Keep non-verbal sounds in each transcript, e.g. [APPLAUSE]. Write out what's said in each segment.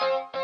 Thank you.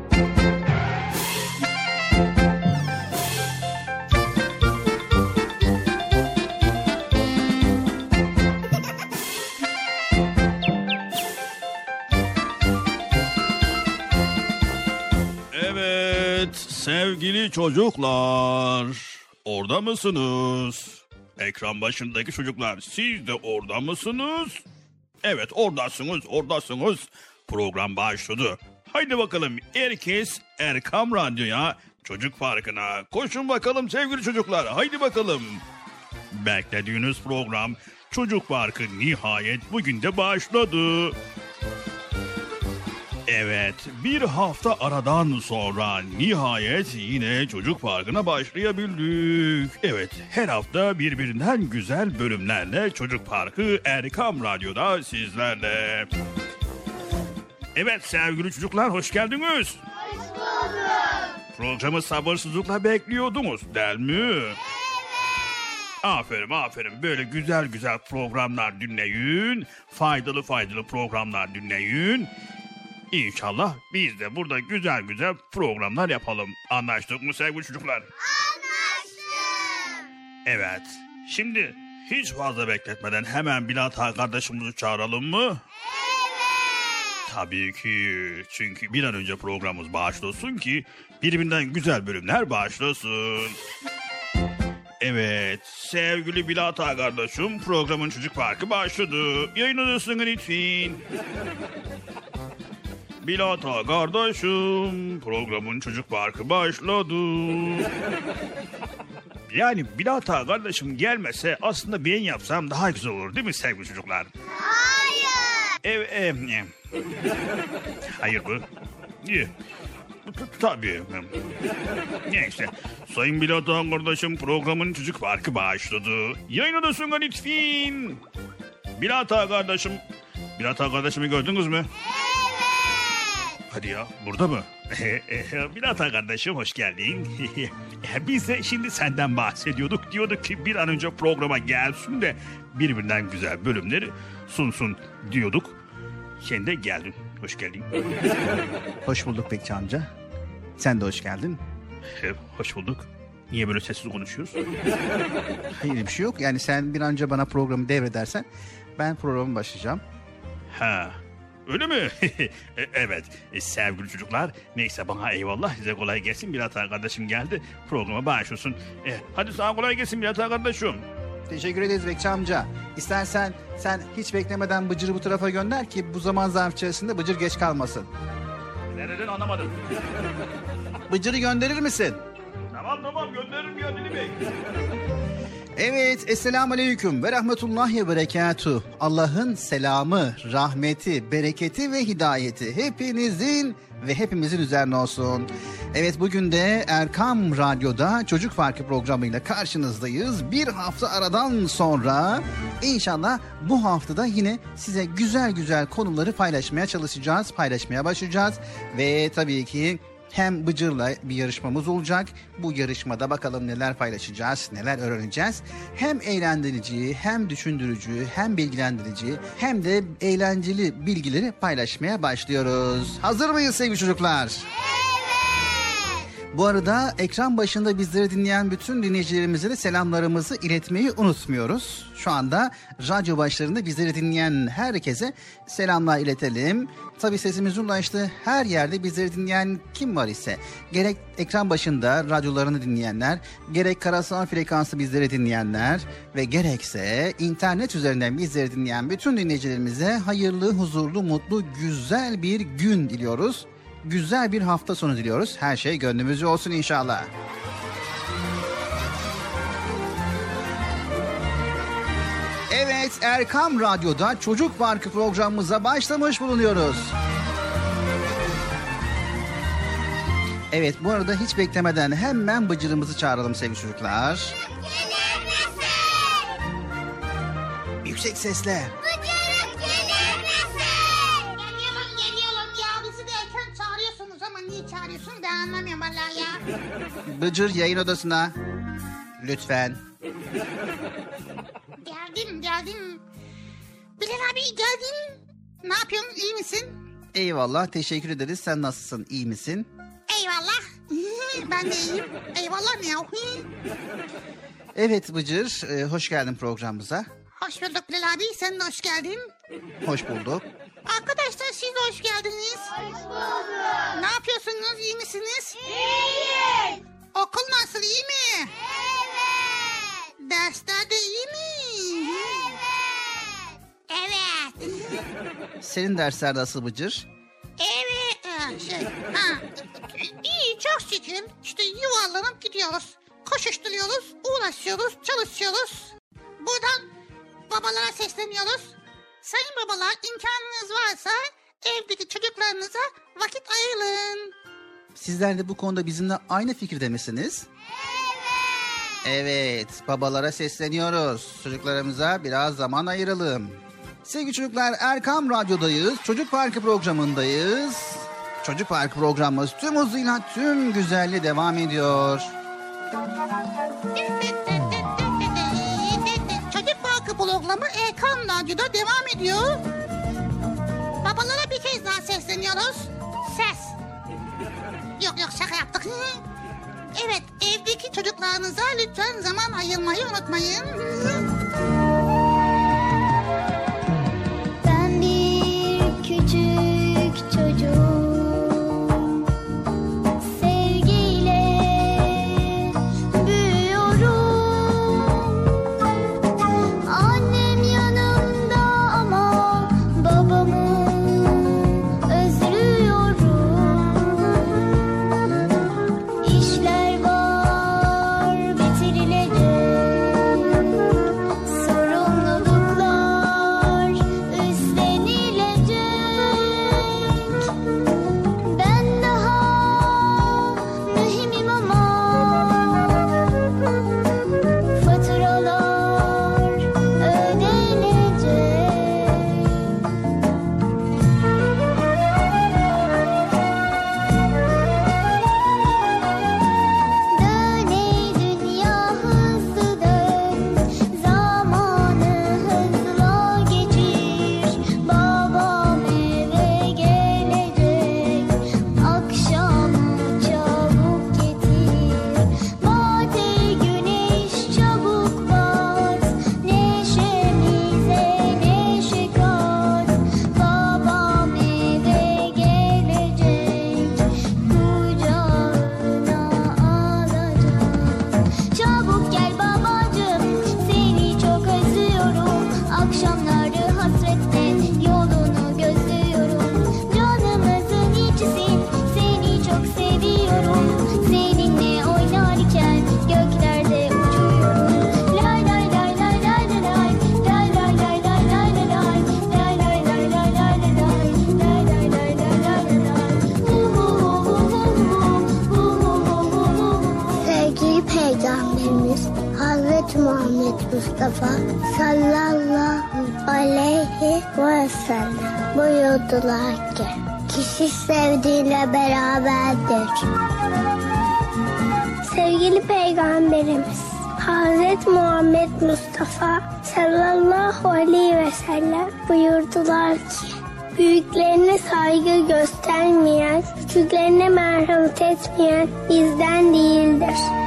Çocuklar, orada mısınız? Ekran başındaki çocuklar, siz de orada mısınız? Evet, oradasınız, oradasınız. Program başladı. Haydi bakalım herkes Erkam Radyo'ya, Çocuk Parkı'na. Koşun bakalım sevgili çocuklar, haydi bakalım. Beklediğiniz program Çocuk Parkı nihayet bugün de başladı. Evet, bir hafta aradan sonra nihayet yine Çocuk Parkı'na başlayabildik. Evet, her hafta birbirinden güzel bölümlerle Çocuk Parkı Erkam Radyo'da sizlerle. Evet sevgili çocuklar hoş geldiniz. Hoş bulduk. Programı sabırsızlıkla bekliyordunuz değil mi? Evet. Aferin aferin böyle güzel güzel programlar dinleyin. Faydalı faydalı programlar dinleyin. İnşallah biz de burada güzel güzel programlar yapalım. Anlaştık mı sevgili çocuklar? Anlaştık. Evet. Şimdi hiç fazla bekletmeden hemen Bilata kardeşimizi çağıralım mı? Evet. Tabii ki. Çünkü bir an önce programımız başlasın ki birbirinden güzel bölümler başlasın. Evet, sevgili Bilata kardeşim programın çocuk parkı başladı. Yayın odasına lütfen. Bilata kardeşim programın çocuk parkı başladı. Yani Bilata kardeşim gelmese aslında ben yapsam daha güzel olur değil mi sevgili çocuklar? Hayır. Ev, ev. Hayır bu. İyi. Tabii. Neyse. Sayın Bilata kardeşim programın çocuk parkı başladı. Yayın odasına lütfen. Bilata kardeşim. Bilata kardeşimi gördünüz mü? Hadi ya burada mı? [LAUGHS] Bilata kardeşim hoş geldin. [LAUGHS] Biz de şimdi senden bahsediyorduk. Diyorduk ki bir an önce programa gelsin de birbirinden güzel bölümleri sunsun diyorduk. Sen de geldin. Hoş geldin. [LAUGHS] Hoş bulduk Bekçi amca. Sen de hoş geldin. Hoş bulduk. Niye böyle sessiz konuşuyoruz? Hayır bir şey yok. Yani sen bir an önce bana programı devredersen ben programı başlayacağım. Ha. Öyle mi? [LAUGHS] E, evet. E, sevgili çocuklar. Neyse bana eyvallah. Size kolay gelsin. Bilata kardeşim geldi. Programa başlıyorsun. E, hadi sana kolay gelsin Bilata kardeşim. Teşekkür ederiz Bekçi amca. İstersen sen hiç beklemeden Bıcır'ı bu tarafa gönder ki bu zaman zarf içerisinde Bıcır geç kalmasın. Nereden anlamadım. Bıcır'ı gönderir misin? Tamam tamam gönderirim ya Dili Bey. Evet, Esselamu Aleyküm ve Rahmetullahi ve Berekatuhu. Allah'ın selamı, rahmeti, bereketi ve hidayeti hepinizin ve hepimizin üzerine olsun. Evet bugün de Erkam Radyo'da Çocuk Farkı programıyla karşınızdayız. Bir hafta aradan sonra inşallah bu haftada yine size güzel güzel konuları paylaşmaya çalışacağız, paylaşmaya başlayacağız. Ve tabii ki hem Bıcır'la bir yarışmamız olacak. Bu yarışmada bakalım neler paylaşacağız, neler öğreneceğiz. Hem eğlendirici, hem düşündürücü, hem bilgilendirici, hem de eğlenceli bilgileri paylaşmaya başlıyoruz. Hazır mıyız sevgili çocuklar? Evet. Bu arada ekran başında bizleri dinleyen bütün dinleyicilerimize de selamlarımızı iletmeyi unutmuyoruz. Şu anda radyo başlarında bizleri dinleyen herkese selamlar iletelim. Tabi sesimiz ulaştı her yerde bizleri dinleyen kim var ise gerek ekran başında radyolarını dinleyenler, gerek karasal frekansı bizleri dinleyenler ve gerekse internet üzerinden bizleri dinleyen bütün dinleyicilerimize hayırlı, huzurlu, mutlu, güzel bir gün diliyoruz güzel bir hafta sonu diliyoruz. Her şey gönlümüzce olsun inşallah. Evet Erkam Radyo'da Çocuk Parkı programımıza başlamış bulunuyoruz. Evet bu arada hiç beklemeden hemen bıcırımızı çağıralım sevgili çocuklar. Yüksek sesle. Anlamıyorum vallahi ya. Bıcır yayın odasına. Lütfen. Geldim geldim. Bilal abi geldim. Ne yapıyorsun iyi misin? Eyvallah teşekkür ederiz. Sen nasılsın iyi misin? Eyvallah. ben de iyiyim. Eyvallah ne ya? Evet Bıcır e, hoş geldin programımıza. Hoş bulduk Bilal abi sen de hoş geldin. Hoş bulduk. Arkadaşlar siz de hoş geldiniz. Hoş bulduk. Ne yapıyorsunuz? İyi misiniz? İyiyiz. Okul nasıl? iyi mi? Evet. Dersler de iyi mi? Evet. Evet. Senin dersler nasıl Bıcır? Evet. Şey, ha. İyi çok şükür. İşte yuvarlanıp gidiyoruz. Koşuşturuyoruz, uğraşıyoruz, çalışıyoruz. Buradan babalara sesleniyoruz. Sayın babalar imkanınız varsa evdeki çocuklarınıza vakit ayırın. Sizler de bu konuda bizimle aynı fikirde misiniz? Evet. Evet, babalara sesleniyoruz. Çocuklarımıza biraz zaman ayıralım. Sevgili çocuklar, Erkam Radyo'dayız. Çocuk Parkı programındayız. Çocuk Parkı programımız tüm hızıyla tüm güzelliği devam ediyor. [LAUGHS] Programı Erkam Radyo'da devam ediyor. Babalara bir kez daha sesleniyoruz. Ses. Yok yok şaka yaptık. Evet evdeki çocuklarınıza lütfen zaman ayırmayı unutmayın. Buyurdular ki kişi sevdiğiyle beraberdir. Sevgili Peygamberimiz Hazreti Muhammed Mustafa sallallahu aleyhi ve sellem buyurdular ki büyüklerine saygı göstermeyen, küçüklerine merhamet etmeyen bizden değildir.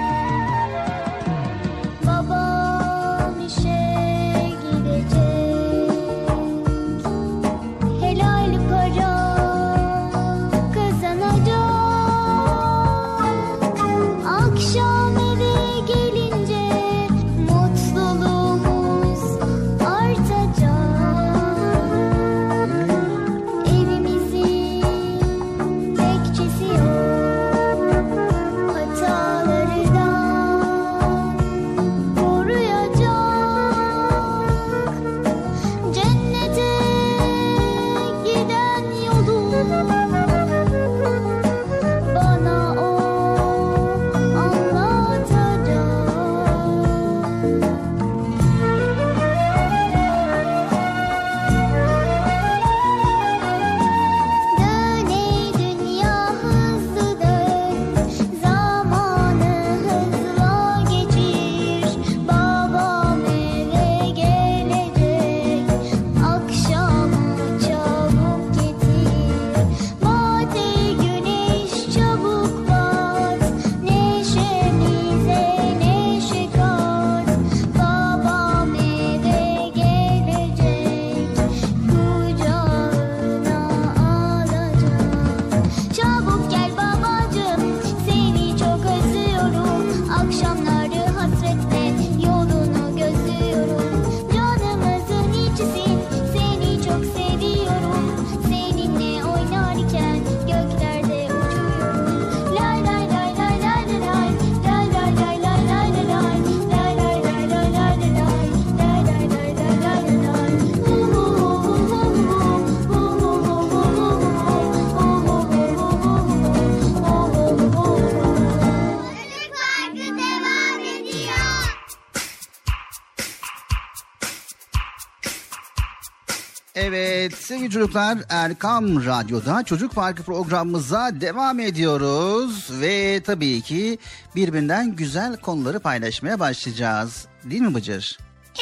Sevgili çocuklar Erkam Radyo'da Çocuk Parkı programımıza devam ediyoruz. Ve tabii ki birbirinden güzel konuları paylaşmaya başlayacağız. Değil mi Bıcır?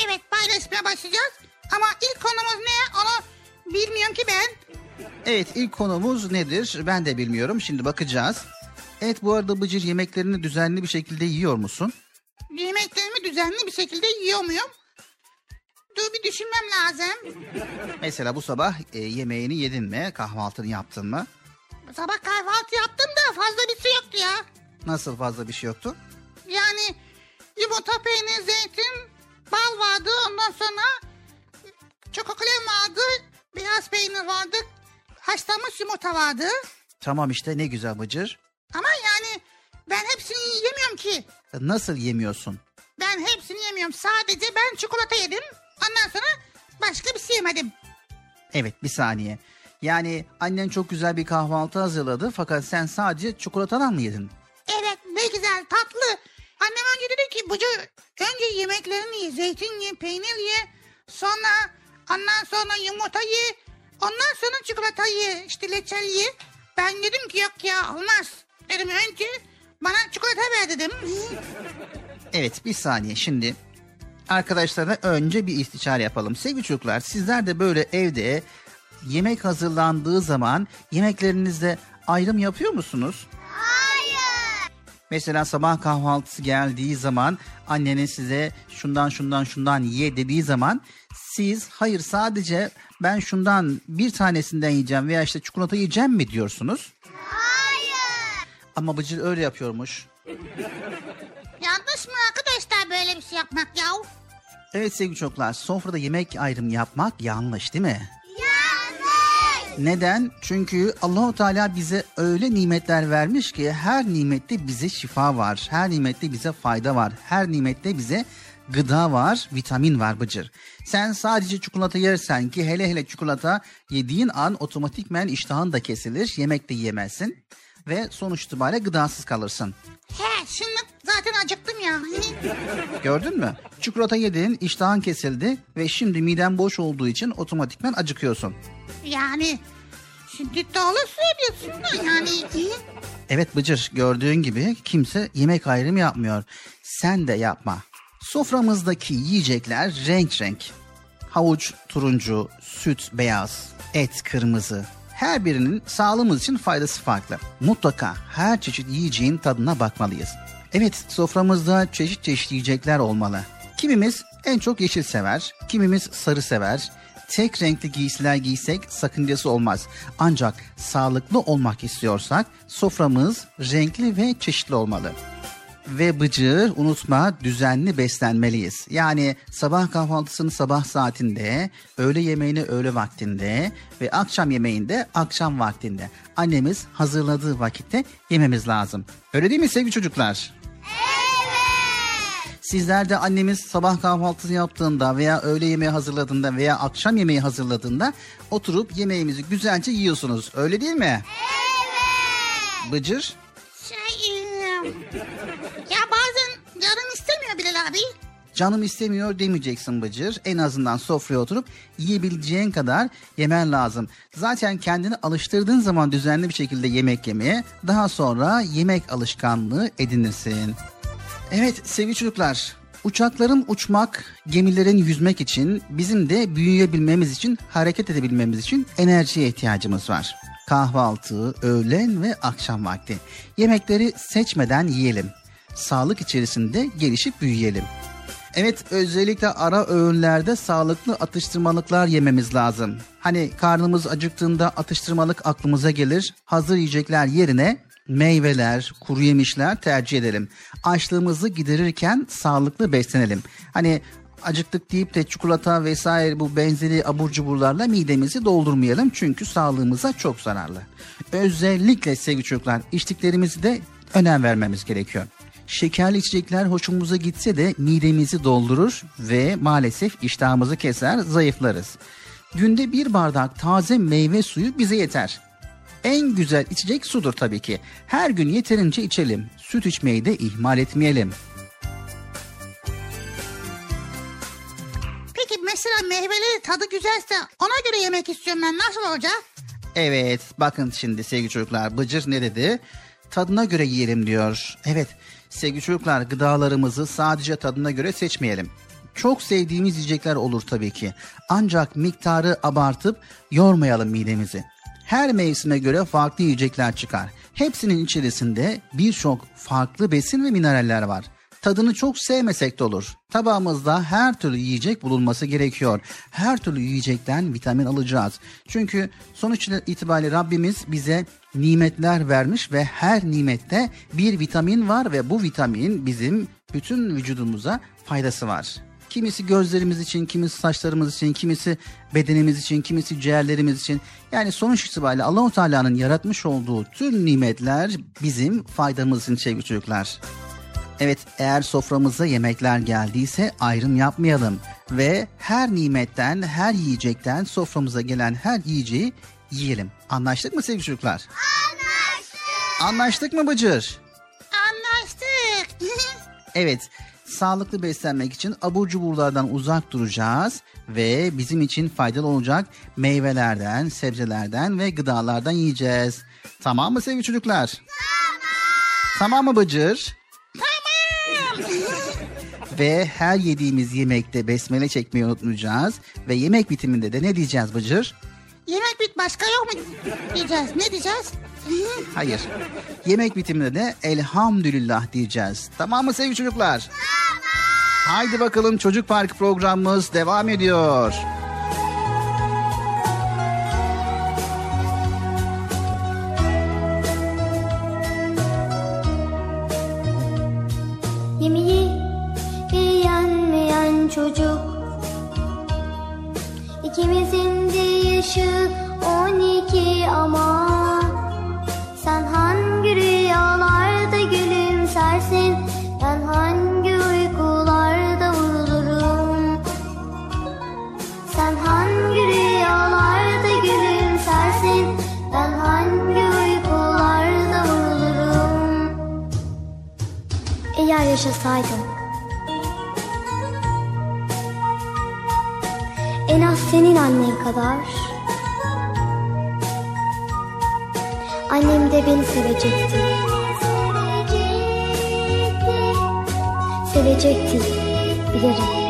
Evet paylaşmaya başlayacağız. Ama ilk konumuz ne onu bilmiyorum ki ben. Evet ilk konumuz nedir ben de bilmiyorum şimdi bakacağız. Evet bu arada Bıcır yemeklerini düzenli bir şekilde yiyor musun? Yemeklerimi düzenli bir şekilde yiyor muyum? Dur bir düşünmem lazım. Mesela bu sabah e, yemeğini yedin mi kahvaltını yaptın mı? Sabah kahvaltı yaptım da fazla bir şey yoktu ya. Nasıl fazla bir şey yoktu? Yani yumurta, peynir, zeytin, bal vardı. Ondan sonra çokokalem vardı. Beyaz peynir vardı. Haşlanmış yumurta vardı. Tamam işte ne güzel Bıcır. Ama yani ben hepsini yemiyorum ki. Nasıl yemiyorsun? Ben hepsini yemiyorum. Sadece ben çikolata yedim. Ondan sonra başka bir şey yemedim. Evet bir saniye. Yani annen çok güzel bir kahvaltı hazırladı fakat sen sadece çikolatadan mı yedin? Evet ne güzel tatlı. Annem önce dedi ki Bucu önce yemeklerini ye. Zeytin ye, peynir ye. Sonra ondan sonra yumurta ye. Ondan sonra çikolata ye. işte leçel ye. Ben dedim ki yok ya olmaz. Dedim önce bana çikolata ver dedim. Evet bir saniye şimdi arkadaşlarla önce bir istişare yapalım. Sevgili çocuklar sizler de böyle evde yemek hazırlandığı zaman yemeklerinizde ayrım yapıyor musunuz? Hayır. Mesela sabah kahvaltısı geldiği zaman annenin size şundan şundan şundan ye dediği zaman siz hayır sadece ben şundan bir tanesinden yiyeceğim veya işte çikolata yiyeceğim mi diyorsunuz? Hayır. Ama Bıcır öyle yapıyormuş. Yanlış mı arkadaşlar böyle bir şey yapmak ya? Evet sevgili çocuklar sofrada yemek ayrımı yapmak yanlış değil mi? Yanlış. Neden? Çünkü Allahu Teala bize öyle nimetler vermiş ki her nimette bize şifa var. Her nimette bize fayda var. Her nimette bize gıda var, vitamin var Bıcır. Sen sadece çikolata yersen ki hele hele çikolata yediğin an otomatikmen iştahın da kesilir. Yemek de yiyemezsin. Ve sonuç itibariyle gıdasız kalırsın. He şimdi zaten acıktım ya. Gördün mü? Çikolata yedin, iştahın kesildi ve şimdi miden boş olduğu için otomatikman acıkıyorsun. yani şimdi doğru söylüyorsun da yani. Evet Bıcır gördüğün gibi kimse yemek ayrımı yapmıyor. Sen de yapma. Soframızdaki yiyecekler renk renk. Havuç turuncu, süt beyaz, et kırmızı. Her birinin sağlığımız için faydası farklı. Mutlaka her çeşit yiyeceğin tadına bakmalıyız. Evet soframızda çeşit çeşit yiyecekler olmalı. Kimimiz en çok yeşil sever, kimimiz sarı sever. Tek renkli giysiler giysek sakıncası olmaz. Ancak sağlıklı olmak istiyorsak soframız renkli ve çeşitli olmalı. Ve Bıcır unutma düzenli beslenmeliyiz. Yani sabah kahvaltısını sabah saatinde, öğle yemeğini öğle vaktinde ve akşam yemeğinde akşam vaktinde. Annemiz hazırladığı vakitte yememiz lazım. Öyle değil mi sevgili çocuklar? Sizler de annemiz sabah kahvaltısı yaptığında veya öğle yemeği hazırladığında veya akşam yemeği hazırladığında oturup yemeğimizi güzelce yiyorsunuz. Öyle değil mi? Evet. Bıcır? Şey ya bazen canım istemiyor Bilal abi. Canım istemiyor demeyeceksin Bıcır. En azından sofraya oturup yiyebileceğin kadar yemen lazım. Zaten kendini alıştırdığın zaman düzenli bir şekilde yemek yemeye daha sonra yemek alışkanlığı edinirsin. Evet sevgili çocuklar uçakların uçmak, gemilerin yüzmek için bizim de büyüyebilmemiz için, hareket edebilmemiz için enerjiye ihtiyacımız var. Kahvaltı, öğlen ve akşam vakti. Yemekleri seçmeden yiyelim. Sağlık içerisinde gelişip büyüyelim. Evet özellikle ara öğünlerde sağlıklı atıştırmalıklar yememiz lazım. Hani karnımız acıktığında atıştırmalık aklımıza gelir. Hazır yiyecekler yerine meyveler, kuru yemişler tercih edelim. Açlığımızı giderirken sağlıklı beslenelim. Hani acıktık deyip de çikolata vesaire bu benzeri abur cuburlarla midemizi doldurmayalım. Çünkü sağlığımıza çok zararlı. Özellikle sevgili çocuklar içtiklerimizi de önem vermemiz gerekiyor. Şekerli içecekler hoşumuza gitse de midemizi doldurur ve maalesef iştahımızı keser, zayıflarız. Günde bir bardak taze meyve suyu bize yeter. En güzel içecek sudur tabii ki. Her gün yeterince içelim. Süt içmeyi de ihmal etmeyelim. Mesela meyveleri tadı güzelse ona göre yemek istiyorum ben nasıl olacak? Evet bakın şimdi sevgili çocuklar Bıcır ne dedi? Tadına göre yiyelim diyor. Evet sevgili çocuklar gıdalarımızı sadece tadına göre seçmeyelim. Çok sevdiğimiz yiyecekler olur tabii ki. Ancak miktarı abartıp yormayalım midemizi. Her mevsime göre farklı yiyecekler çıkar. Hepsinin içerisinde birçok farklı besin ve mineraller var. Tadını çok sevmesek de olur. Tabağımızda her türlü yiyecek bulunması gerekiyor. Her türlü yiyecekten vitamin alacağız. Çünkü sonuç itibariyle Rabbimiz bize nimetler vermiş ve her nimette bir vitamin var ve bu vitamin bizim bütün vücudumuza faydası var. Kimisi gözlerimiz için, kimisi saçlarımız için, kimisi bedenimiz için, kimisi ciğerlerimiz için. Yani sonuç itibariyle Allahu Teala'nın yaratmış olduğu tüm nimetler bizim faydamız için sevgili çocuklar. Evet eğer soframıza yemekler geldiyse ayrım yapmayalım ve her nimetten, her yiyecekten soframıza gelen her yiyeceği yiyelim. Anlaştık mı sevgili çocuklar? Anlaştık. Anlaştık mı Bıcır? Anlaştık. [LAUGHS] Evet, sağlıklı beslenmek için abur cuburlardan uzak duracağız ve bizim için faydalı olacak meyvelerden, sebzelerden ve gıdalardan yiyeceğiz. Tamam mı sevgili çocuklar? Tamam. Tamam mı Bıcır? [LAUGHS] Ve her yediğimiz yemekte besmele çekmeyi unutmayacağız. Ve yemek bitiminde de ne diyeceğiz Bıcır? Yemek bit başka yok mu diyeceğiz. Ne diyeceğiz? [LAUGHS] Hayır. Yemek bitiminde de elhamdülillah diyeceğiz. Tamam mı sevgili çocuklar? Tamam. Haydi bakalım Çocuk Park programımız devam ediyor. Yemeği yaşasaydım. En az senin annen kadar. Annem de beni sevecekti. Sevecekti. Bilirim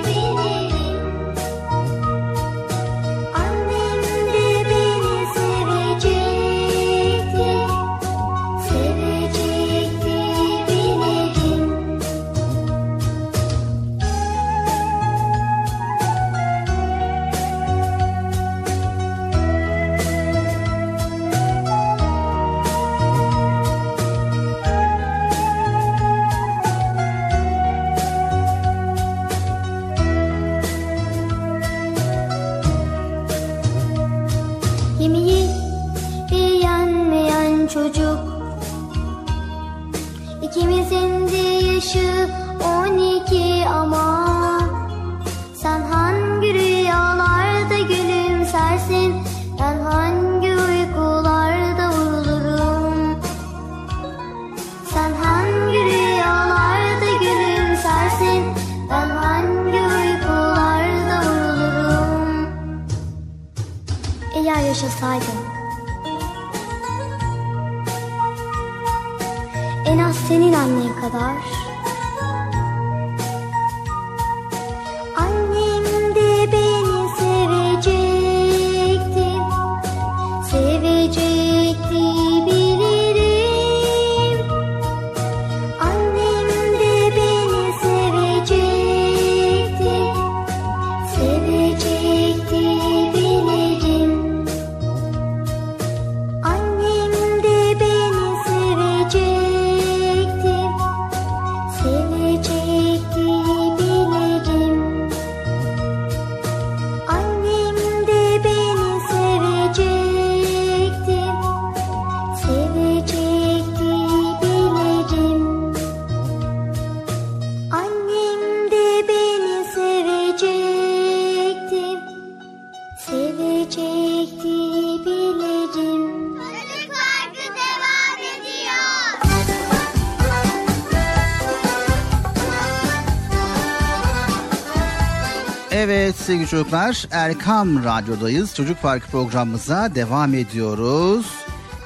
çocuklar Erkam Radyo'dayız. Çocuk Parkı programımıza devam ediyoruz.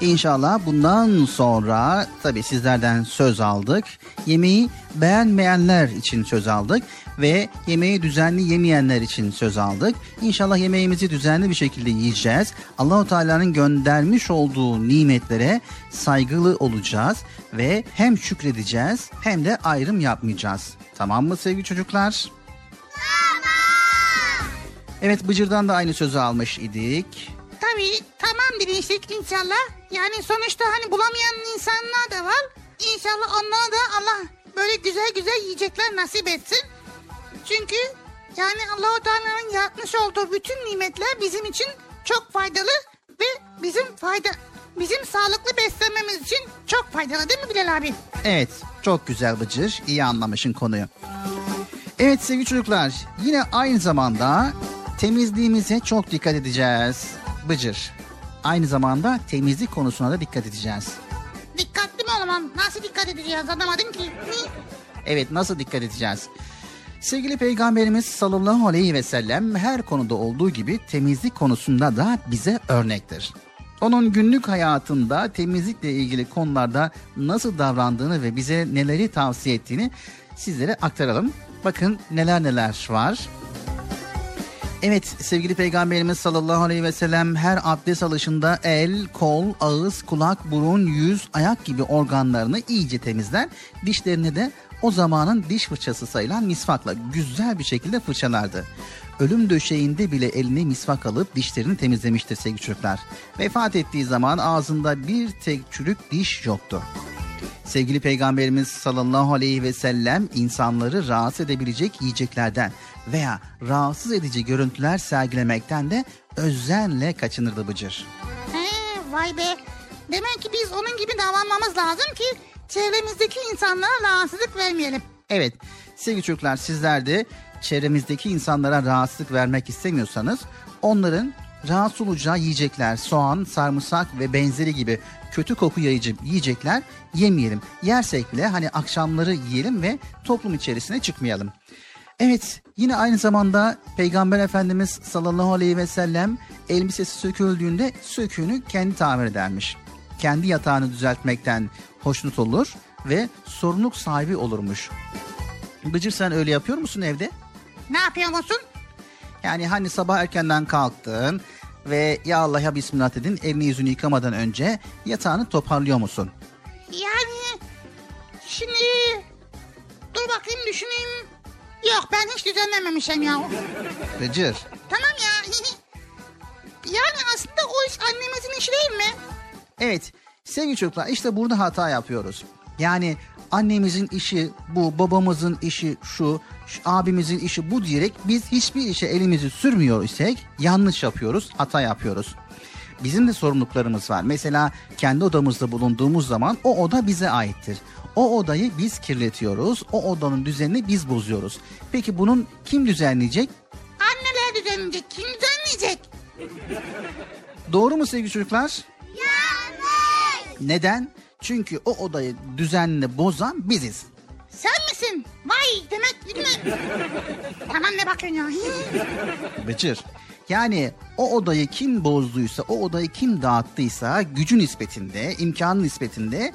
İnşallah bundan sonra tabii sizlerden söz aldık. Yemeği beğenmeyenler için söz aldık ve yemeği düzenli yemeyenler için söz aldık. İnşallah yemeğimizi düzenli bir şekilde yiyeceğiz. Allahu Teala'nın göndermiş olduğu nimetlere saygılı olacağız ve hem şükredeceğiz hem de ayrım yapmayacağız. Tamam mı sevgili çocuklar? Evet Bıcır'dan da aynı sözü almış idik. Tabii tamam demiştik inşallah. Yani sonuçta hani bulamayan insanlar da var. İnşallah onlara da Allah böyle güzel güzel yiyecekler nasip etsin. Çünkü yani Allahu Teala'nın yaratmış olduğu bütün nimetler bizim için çok faydalı ve bizim fayda bizim sağlıklı beslenmemiz için çok faydalı değil mi Bilal abi? Evet çok güzel Bıcır iyi anlamışın konuyu. Evet sevgili çocuklar yine aynı zamanda temizliğimize çok dikkat edeceğiz. Bıcır aynı zamanda temizlik konusuna da dikkat edeceğiz. Dikkatli mi olalım? Nasıl dikkat edeceğiz anlamadım ki. Evet nasıl dikkat edeceğiz? Sevgili Peygamberimiz sallallahu aleyhi ve sellem her konuda olduğu gibi temizlik konusunda da bize örnektir. Onun günlük hayatında temizlikle ilgili konularda nasıl davrandığını ve bize neleri tavsiye ettiğini sizlere aktaralım. Bakın neler neler var. Evet sevgili peygamberimiz sallallahu aleyhi ve sellem her abdest alışında el, kol, ağız, kulak, burun, yüz, ayak gibi organlarını iyice temizler. Dişlerini de o zamanın diş fırçası sayılan misvakla güzel bir şekilde fırçalardı. Ölüm döşeğinde bile eline misvak alıp dişlerini temizlemiştir sevgili çocuklar. Vefat ettiği zaman ağzında bir tek çürük diş yoktu. Sevgili Peygamberimiz sallallahu aleyhi ve sellem insanları rahatsız edebilecek yiyeceklerden veya rahatsız edici görüntüler sergilemekten de özenle kaçınırdı Bıcır. He, vay be. Demek ki biz onun gibi davranmamız lazım ki çevremizdeki insanlara rahatsızlık vermeyelim. Evet sevgili çocuklar sizler de çevremizdeki insanlara rahatsızlık vermek istemiyorsanız onların rahatsız olacağı yiyecekler, soğan, sarımsak ve benzeri gibi kötü koku yayıcı yiyecekler yemeyelim. Yersek bile hani akşamları yiyelim ve toplum içerisine çıkmayalım. Evet yine aynı zamanda Peygamber Efendimiz sallallahu aleyhi ve sellem elbisesi söküldüğünde söküğünü kendi tamir edermiş. Kendi yatağını düzeltmekten hoşnut olur ve sorumluluk sahibi olurmuş. Bıcır sen öyle yapıyor musun evde? Ne yapıyor musun? Yani hani sabah erkenden kalktın ve ya Allah ya Bismillah dedin elini yüzünü yıkamadan önce yatağını toparlıyor musun? Yani şimdi dur bakayım düşüneyim. Yok ben hiç düzenlememişim ya. Bıcır. Tamam ya. [LAUGHS] yani aslında o iş annemizin işi değil mi? Evet sevgili çocuklar işte burada hata yapıyoruz. Yani annemizin işi bu, babamızın işi şu, şu abimizin işi bu diyerek biz hiçbir işe elimizi sürmüyor isek yanlış yapıyoruz, hata yapıyoruz. Bizim de sorumluluklarımız var. Mesela kendi odamızda bulunduğumuz zaman o oda bize aittir. O odayı biz kirletiyoruz. O odanın düzenini biz bozuyoruz. Peki bunun kim düzenleyecek? Anneler düzenleyecek. Kim düzenleyecek? Doğru mu sevgili çocuklar? Yanlış. Neden? Çünkü o odayı düzenli bozan biziz. Sen misin? Vay demek mi? tamam ne bakıyorsun ya? Bıcır. Yani o odayı kim bozduysa, o odayı kim dağıttıysa gücü nispetinde, imkanı nispetinde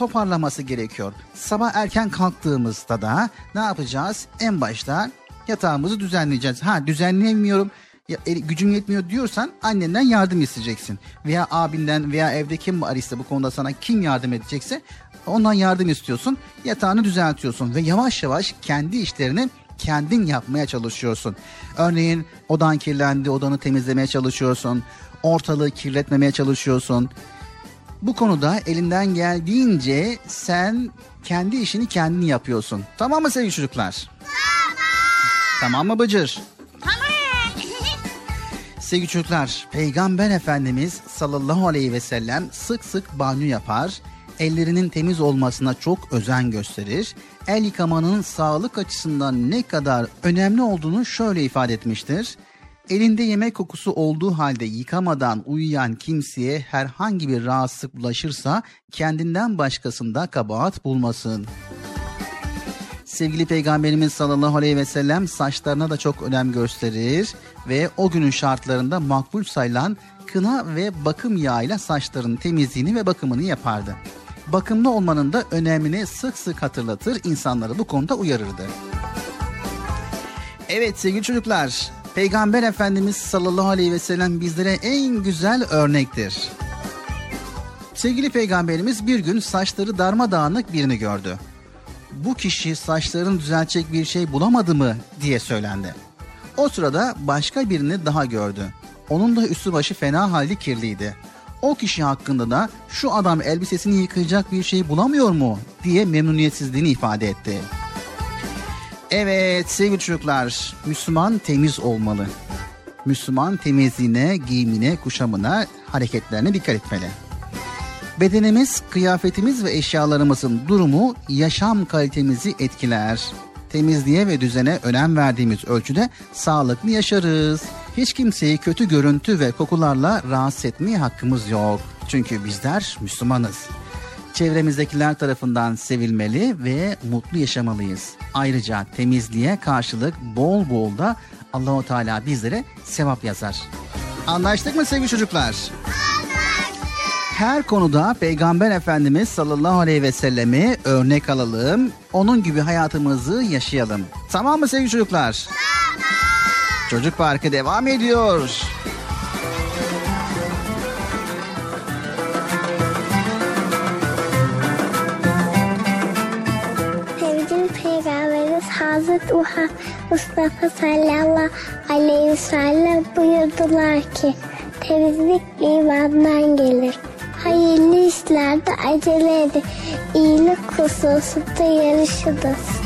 toparlaması gerekiyor. Sabah erken kalktığımızda da ne yapacağız? En başta yatağımızı düzenleyeceğiz. Ha düzenleyemiyorum, ya, e, gücüm yetmiyor diyorsan annenden yardım isteyeceksin. Veya abinden veya evde kim var ise bu konuda sana kim yardım edecekse ondan yardım istiyorsun. Yatağını düzeltiyorsun ve yavaş yavaş kendi işlerini kendin yapmaya çalışıyorsun. Örneğin odan kirlendi, odanı temizlemeye çalışıyorsun. Ortalığı kirletmemeye çalışıyorsun. Bu konuda elinden geldiğince sen kendi işini kendin yapıyorsun. Tamam mı sevgili çocuklar? Tamam. Tamam mı Bıcır? tamam. [LAUGHS] Sevgili çocuklar, Peygamber Efendimiz sallallahu aleyhi ve sellem sık sık banyo yapar, ellerinin temiz olmasına çok özen gösterir. El yıkamanın sağlık açısından ne kadar önemli olduğunu şöyle ifade etmiştir. Elinde yemek kokusu olduğu halde yıkamadan uyuyan kimseye herhangi bir rahatsızlık bulaşırsa kendinden başkasında kabahat bulmasın. Sevgili Peygamberimiz sallallahu aleyhi ve sellem saçlarına da çok önem gösterir ve o günün şartlarında makbul sayılan kına ve bakım yağıyla saçların temizliğini ve bakımını yapardı. Bakımlı olmanın da önemini sık sık hatırlatır, insanları bu konuda uyarırdı. Evet sevgili çocuklar, Peygamber Efendimiz sallallahu aleyhi ve sellem bizlere en güzel örnektir. Sevgili peygamberimiz bir gün saçları darmadağınık birini gördü. Bu kişi saçlarını düzeltecek bir şey bulamadı mı diye söylendi. O sırada başka birini daha gördü. Onun da üstü başı fena halde kirliydi. O kişi hakkında da şu adam elbisesini yıkayacak bir şey bulamıyor mu diye memnuniyetsizliğini ifade etti. Evet sevgili çocuklar, Müslüman temiz olmalı. Müslüman temizliğine, giyimine, kuşamına, hareketlerine dikkat etmeli. Bedenimiz, kıyafetimiz ve eşyalarımızın durumu yaşam kalitemizi etkiler. Temizliğe ve düzene önem verdiğimiz ölçüde sağlıklı yaşarız. Hiç kimseyi kötü görüntü ve kokularla rahatsız etmeye hakkımız yok. Çünkü bizler Müslümanız. Çevremizdekiler tarafından sevilmeli ve mutlu yaşamalıyız. Ayrıca temizliğe karşılık bol bol da Allahu Teala bizlere sevap yazar. Anlaştık mı sevgili çocuklar? Her konuda Peygamber Efendimiz sallallahu aleyhi ve sellemi örnek alalım. Onun gibi hayatımızı yaşayalım. Tamam mı sevgili çocuklar? Tamam. Çocuk Parkı devam ediyor. Hazreti Muhammed Mustafa sallallahu aleyhi ve sellem buyurdular ki temizlik imandan gelir. Hayırlı işlerde acele edin. İyilik hususunda yarışınız.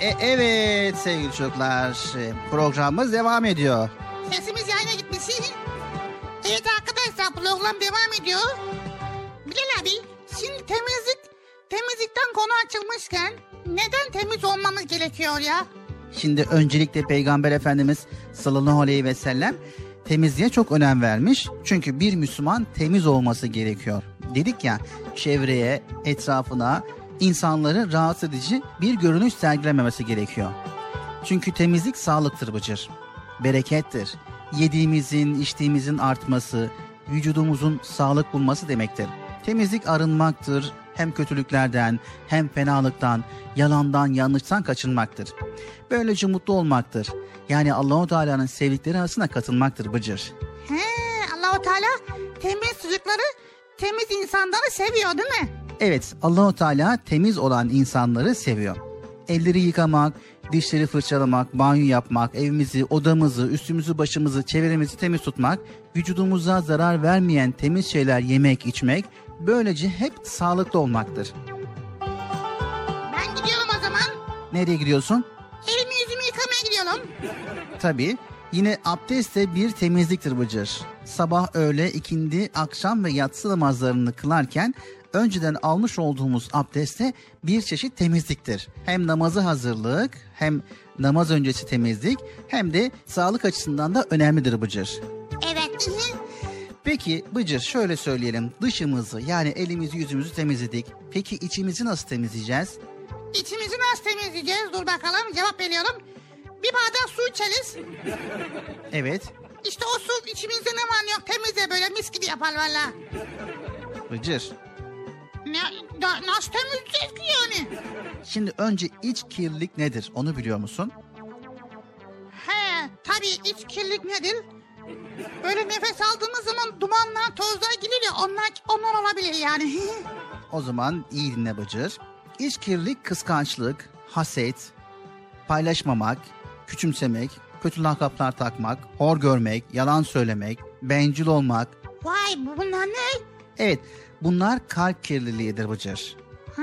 E, evet sevgili çocuklar e, programımız devam ediyor. Sesimiz yayına gitmiş. evet arkadaşlar program devam ediyor. Bilal abi şimdi temizlik, temizlikten konu açılmışken neden temiz olmamız gerekiyor ya? Şimdi öncelikle Peygamber Efendimiz sallallahu aleyhi ve sellem temizliğe çok önem vermiş. Çünkü bir Müslüman temiz olması gerekiyor. Dedik ya çevreye, etrafına insanları rahatsız edici bir görünüş sergilememesi gerekiyor. Çünkü temizlik sağlıktır Bıcır. Berekettir. Yediğimizin, içtiğimizin artması, vücudumuzun sağlık bulması demektir. Temizlik arınmaktır. Hem kötülüklerden, hem fenalıktan, yalandan, yanlıştan kaçınmaktır. Böylece mutlu olmaktır. Yani Allahu Teala'nın sevdikleri arasına katılmaktır Bıcır. He, Allahu Teala temiz çocukları, temiz insanları seviyor değil mi? Evet, Allahu Teala temiz olan insanları seviyor. Elleri yıkamak, dişleri fırçalamak, banyo yapmak, evimizi, odamızı, üstümüzü, başımızı, çevremizi temiz tutmak, vücudumuza zarar vermeyen temiz şeyler yemek, içmek, böylece hep sağlıklı olmaktır. Ben gidiyorum o zaman. Nereye gidiyorsun? Elimi yüzümü yıkamaya gidiyorum. Tabii. Yine abdest de bir temizliktir Bıcır. Sabah, öğle, ikindi, akşam ve yatsı namazlarını kılarken önceden almış olduğumuz abdeste bir çeşit temizliktir. Hem namazı hazırlık, hem namaz öncesi temizlik, hem de sağlık açısından da önemlidir Bıcır. Evet. Peki Bıcır şöyle söyleyelim. Dışımızı yani elimizi yüzümüzü temizledik. Peki içimizi nasıl temizleyeceğiz? İçimizi nasıl temizleyeceğiz? Dur bakalım cevap veriyorum. Bir bardak su içeriz. Evet. İşte o su içimizde ne var yok temizle böyle mis gibi yapar valla. Bıcır. Ne, da, nasıl temizleyeceğiz ki yani? Şimdi önce iç kirlilik nedir onu biliyor musun? He tabii iç kirlilik nedir? Böyle nefes aldığımız zaman dumanlar, tozlar gelir ya onlar, onlar olabilir yani. [LAUGHS] O zaman iyi dinle Bıcır. İç kirlilik kıskançlık, haset, paylaşmamak, küçümsemek, kötü lakaplar takmak, hor görmek, yalan söylemek, bencil olmak. Vay bu- bunlar ne? Evet bunlar kalp kirliliğidir Bıcır. Ha,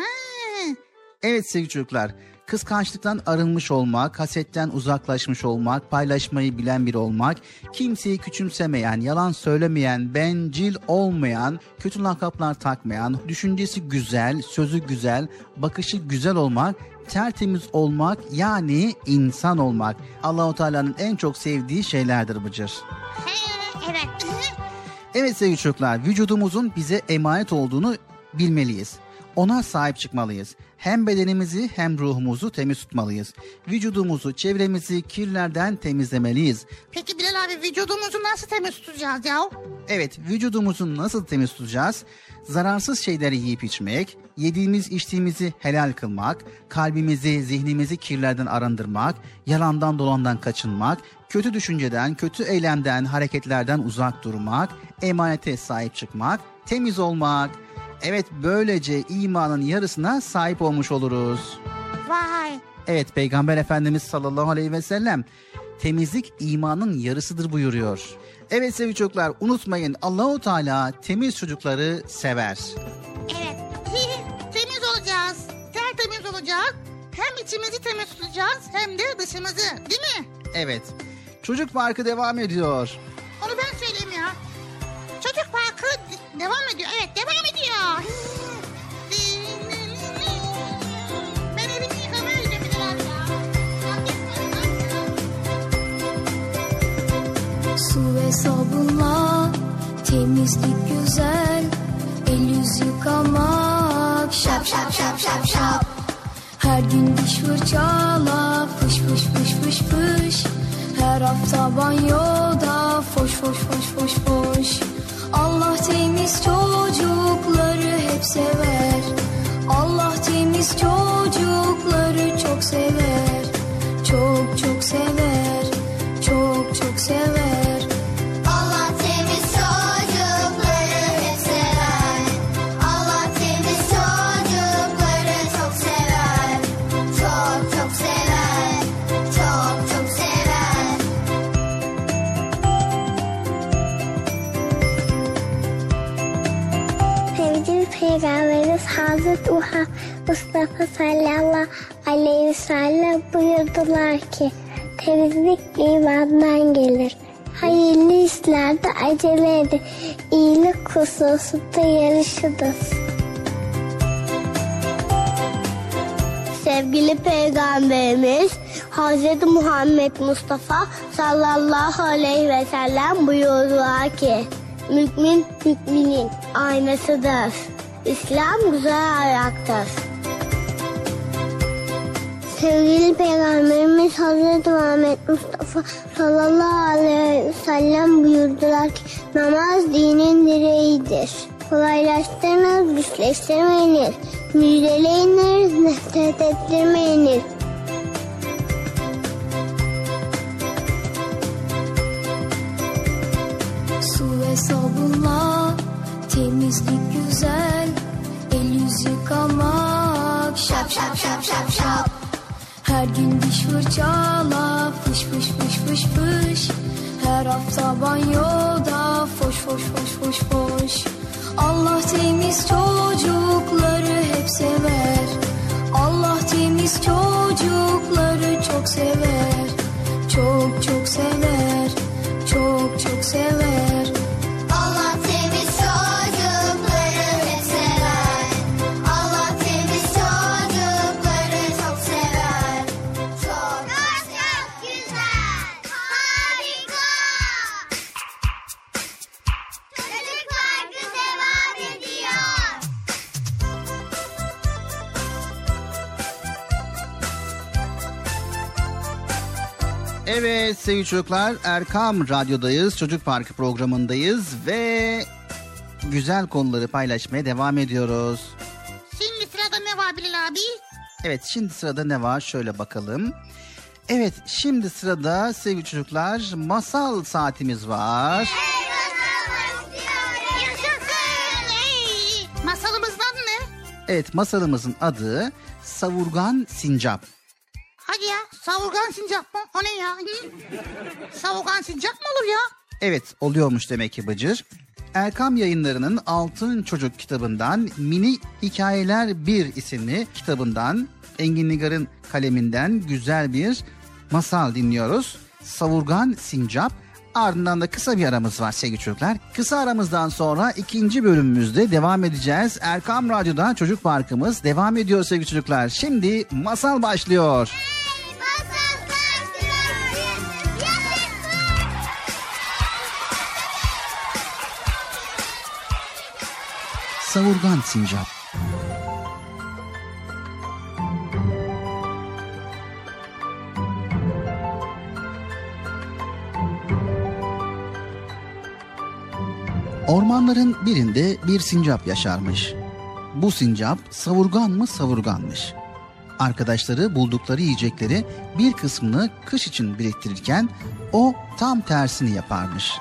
Evet sevgili çocuklar, kıskançlıktan arınmış olmak, hasetten uzaklaşmış olmak, paylaşmayı bilen biri olmak, kimseyi küçümsemeyen, yalan söylemeyen, bencil olmayan, kötü lakaplar takmayan, düşüncesi güzel, sözü güzel, bakışı güzel olmak, tertemiz olmak yani insan olmak. Allahu Teala'nın en çok sevdiği şeylerdir Bıcır. evet. [LAUGHS] Evet sevgili çocuklar, vücudumuzun bize emanet olduğunu bilmeliyiz. Ona sahip çıkmalıyız. Hem bedenimizi hem ruhumuzu temiz tutmalıyız. Vücudumuzu, çevremizi kirlerden temizlemeliyiz. Peki Bilal abi vücudumuzu nasıl temiz tutacağız ya? Evet, vücudumuzu nasıl temiz tutacağız? Zararsız şeyleri yiyip içmek, yediğimiz içtiğimizi helal kılmak, kalbimizi, zihnimizi kirlerden arındırmak, yalandan dolandan kaçınmak, kötü düşünceden, kötü eylemden, hareketlerden uzak durmak, emanete sahip çıkmak, temiz olmak. Evet, böylece imanın yarısına sahip olmuş oluruz. Vay. Evet Peygamber Efendimiz sallallahu aleyhi ve sellem temizlik imanın yarısıdır buyuruyor. Evet sevgili çocuklar unutmayın Allahu Teala temiz çocukları sever. Evet. temiz olacağız. Tertemiz olacak. Hem içimizi temiz tutacağız hem de dışımızı. Değil mi? Evet. Çocuk Parkı devam ediyor. Onu ben söyleyeyim ya. Çocuk parkı devam ediyor. Evet devam ediyor. Su ve sabunla temizlik güzel El yüz yıkamak şap şap şap şap şap Her gün diş fırçala fış fış fış fış fış Her hafta banyoda foş foş foş foş foş Allah temiz çocukları hep sever. Allah temiz çocukları çok sever. Çok çok sever. Çok çok sever Mustafa sallallahu aleyhi ve sellem buyurdular ki temizlik imandan gelir. Hayırlı işlerde acele edin. İyilik hususunda yarışınız. Sevgili Peygamberimiz Hz. Muhammed Mustafa sallallahu aleyhi ve sellem buyurdular ki Mümin müminin aynasıdır. İslam güzel ayaktır. Sevgili Peygamberimiz Hz. Muhammed Mustafa sallallahu aleyhi ve sellem buyurdular ki namaz dinin direğidir. Kolaylaştırınız, güçleştirmeyiniz. Müjdeleyiniz, nefret ettirmeyiniz. Su ve sabunla temizlik güzel El yüz yıkamak şap şap şap şap şap Her gün diş fırçala fış fış fış fış fış. Her hafta banyoda foş foş foş foş foş. Allah temiz çocukları hep sever. Allah temiz çocukları çok sever. Çok çok sever. Çok çok sever sevgili çocuklar Erkam Radyo'dayız. Çocuk Parkı programındayız ve güzel konuları paylaşmaya devam ediyoruz. Şimdi sırada ne var Bilal abi? Evet şimdi sırada ne var şöyle bakalım. Evet şimdi sırada sevgili çocuklar masal saatimiz var. Yaşasın. Ey, masalımızın adı ne? Evet masalımızın adı Savurgan Sincap. Hadi ya savurgan sincap mı? O ne ya? Savurgan sincap mı olur ya? Evet oluyormuş demek ki Bıcır. Erkam yayınlarının Altın Çocuk kitabından Mini Hikayeler 1 isimli kitabından Engin Nigar'ın kaleminden güzel bir masal dinliyoruz. Savurgan Sincap. Ardından da kısa bir aramız var sevgili çocuklar. Kısa aramızdan sonra ikinci bölümümüzde devam edeceğiz. Erkam Radyo'da Çocuk Parkımız devam ediyor sevgili çocuklar. Şimdi masal başlıyor. Yaşasın. Savurgan Sincap Ormanların birinde bir sincap yaşarmış. Bu sincap savurgan mı savurganmış. Arkadaşları buldukları yiyecekleri bir kısmını kış için biriktirirken o tam tersini yaparmış.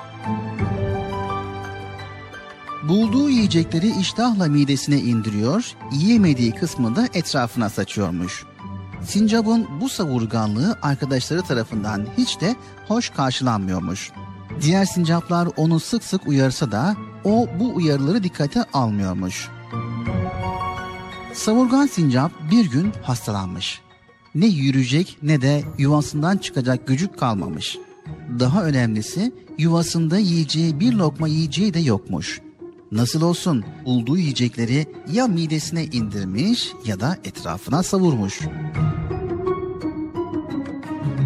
Bulduğu yiyecekleri iştahla midesine indiriyor, yiyemediği kısmını da etrafına saçıyormuş. Sincap'ın bu savurganlığı arkadaşları tarafından hiç de hoş karşılanmıyormuş. Diğer sincaplar onu sık sık uyarsa da o bu uyarıları dikkate almıyormuş. Savurgan sincap bir gün hastalanmış. Ne yürüyecek ne de yuvasından çıkacak gücü kalmamış. Daha önemlisi yuvasında yiyeceği bir lokma yiyeceği de yokmuş. Nasıl olsun bulduğu yiyecekleri ya midesine indirmiş ya da etrafına savurmuş.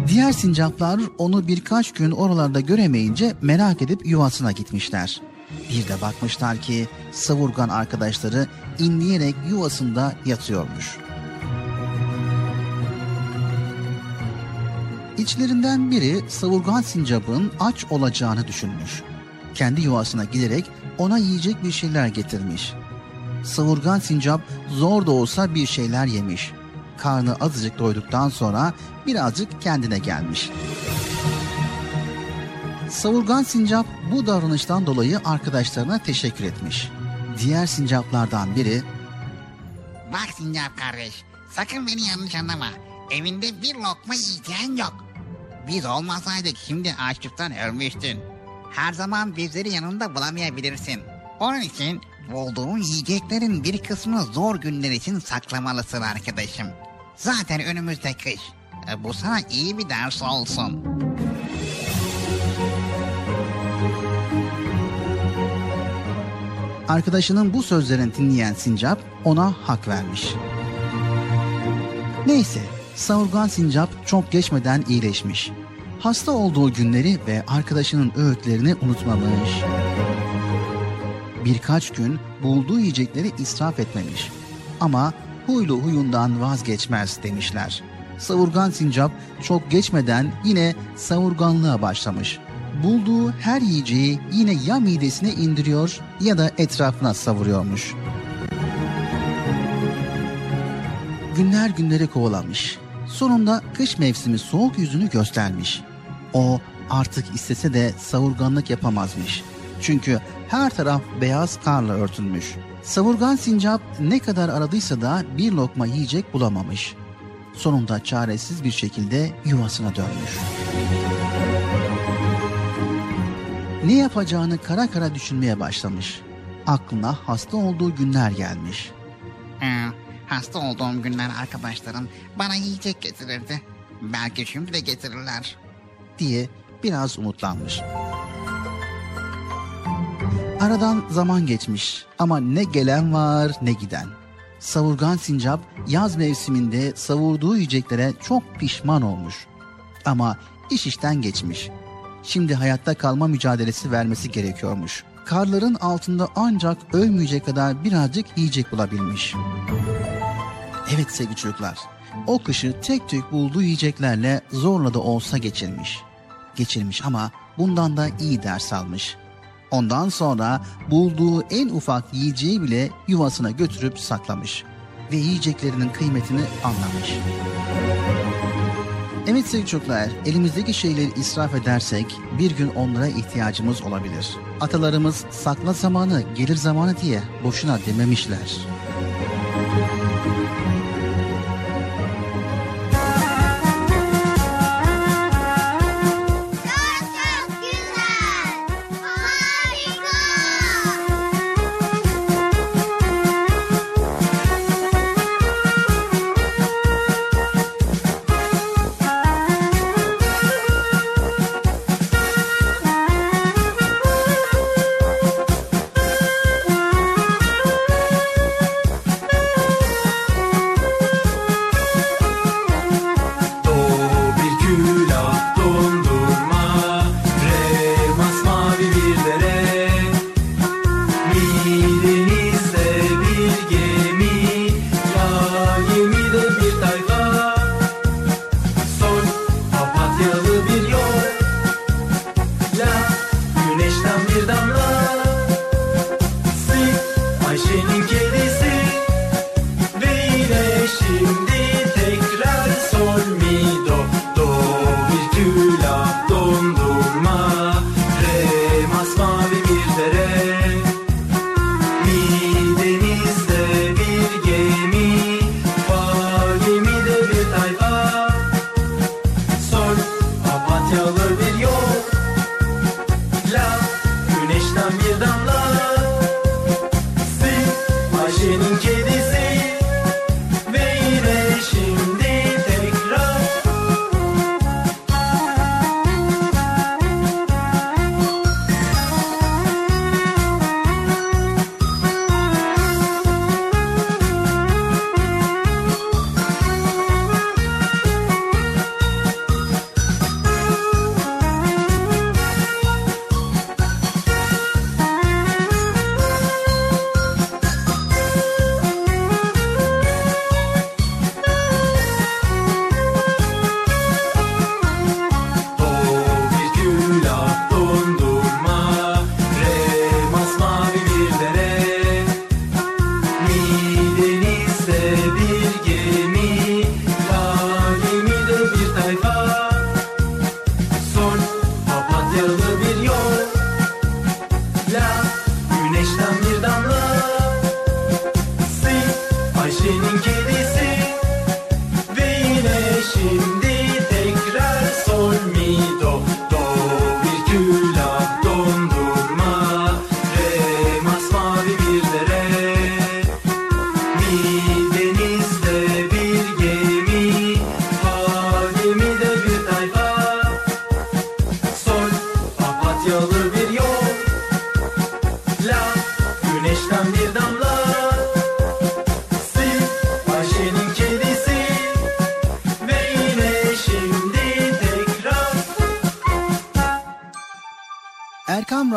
Diğer sincaplar onu birkaç gün oralarda göremeyince merak edip yuvasına gitmişler. Bir de bakmışlar ki savurgan arkadaşları inleyerek yuvasında yatıyormuş. İçlerinden biri savurgan sincapın aç olacağını düşünmüş. Kendi yuvasına giderek ona yiyecek bir şeyler getirmiş. Savurgan sincap zor da olsa bir şeyler yemiş. Karnı azıcık doyduktan sonra birazcık kendine gelmiş. Savurgan sincap bu davranıştan dolayı arkadaşlarına teşekkür etmiş. Diğer sincaplardan biri Bak Sincap kardeş, sakın beni yanlış anlama. Evinde bir lokma yiyeceğin yok. Biz olmasaydık şimdi açlıktan ölmüştün. Her zaman bizleri yanında bulamayabilirsin. Onun için bulduğun yiyeceklerin bir kısmını zor günler için saklamalısın arkadaşım. Zaten önümüzde kış. E, Bu sana iyi bir ders olsun. Arkadaşının bu sözlerini dinleyen Sincap ona hak vermiş. Neyse, savurgan Sincap çok geçmeden iyileşmiş. Hasta olduğu günleri ve arkadaşının öğütlerini unutmamış. Birkaç gün bulduğu yiyecekleri israf etmemiş. Ama huylu huyundan vazgeçmez demişler. Savurgan Sincap çok geçmeden yine savurganlığa başlamış. Bulduğu her yiyeceği yine ya midesine indiriyor ya da etrafına savuruyormuş. Günler günleri kovalamış. Sonunda kış mevsimi soğuk yüzünü göstermiş. O artık istese de savurganlık yapamazmış. Çünkü her taraf beyaz karla örtülmüş. Savurgan sincap ne kadar aradıysa da bir lokma yiyecek bulamamış. Sonunda çaresiz bir şekilde yuvasına dönmüş. Ne yapacağını kara kara düşünmeye başlamış. Aklına hasta olduğu günler gelmiş. Ee, hasta olduğum günler arkadaşlarım bana yiyecek getirirdi. Belki şimdi de getirirler. diye biraz umutlanmış. Aradan zaman geçmiş ama ne gelen var ne giden. Savurgan sincap yaz mevsiminde savurduğu yiyeceklere çok pişman olmuş. Ama iş işten geçmiş. Şimdi hayatta kalma mücadelesi vermesi gerekiyormuş. Karların altında ancak ölmeyecek kadar birazcık yiyecek bulabilmiş. Evet sevgili çocuklar, o kışı tek tük bulduğu yiyeceklerle zorla da olsa geçirmiş. Geçirmiş ama bundan da iyi ders almış. Ondan sonra bulduğu en ufak yiyeceği bile yuvasına götürüp saklamış ve yiyeceklerinin kıymetini anlamış. Evet sevgili çocuklar, elimizdeki şeyleri israf edersek bir gün onlara ihtiyacımız olabilir. Atalarımız sakla zamanı, gelir zamanı diye boşuna dememişler.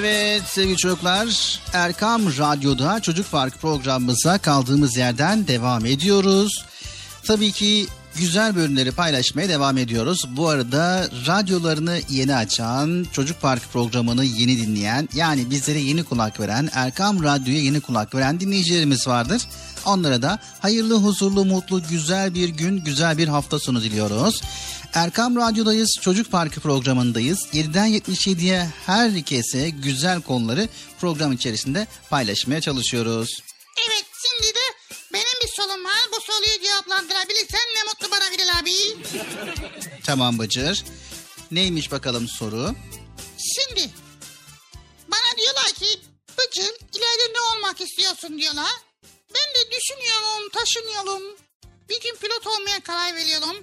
Evet sevgili çocuklar Erkam Radyo'da Çocuk Parkı programımıza kaldığımız yerden devam ediyoruz. Tabii ki güzel bölümleri paylaşmaya devam ediyoruz. Bu arada radyolarını yeni açan, Çocuk Parkı programını yeni dinleyen, yani bizlere yeni kulak veren, Erkam Radyo'ya yeni kulak veren dinleyicilerimiz vardır. Onlara da hayırlı, huzurlu, mutlu, güzel bir gün, güzel bir hafta sonu diliyoruz. Erkam Radyo'dayız, Çocuk Parkı programındayız. 7'den 77'ye herkese güzel konuları program içerisinde paylaşmaya çalışıyoruz. Evet şimdi de benim bir sorum var. Bu soruyu cevaplandırabilirsen ne mutlu bana Bilal abi. [LAUGHS] Tamam Bıcır. Neymiş bakalım soru? Şimdi bana diyorlar ki Bıcır ileride ne olmak istiyorsun diyorlar. Ben de düşünüyorum, taşınıyorum. Bir gün pilot olmaya karar veriyorum.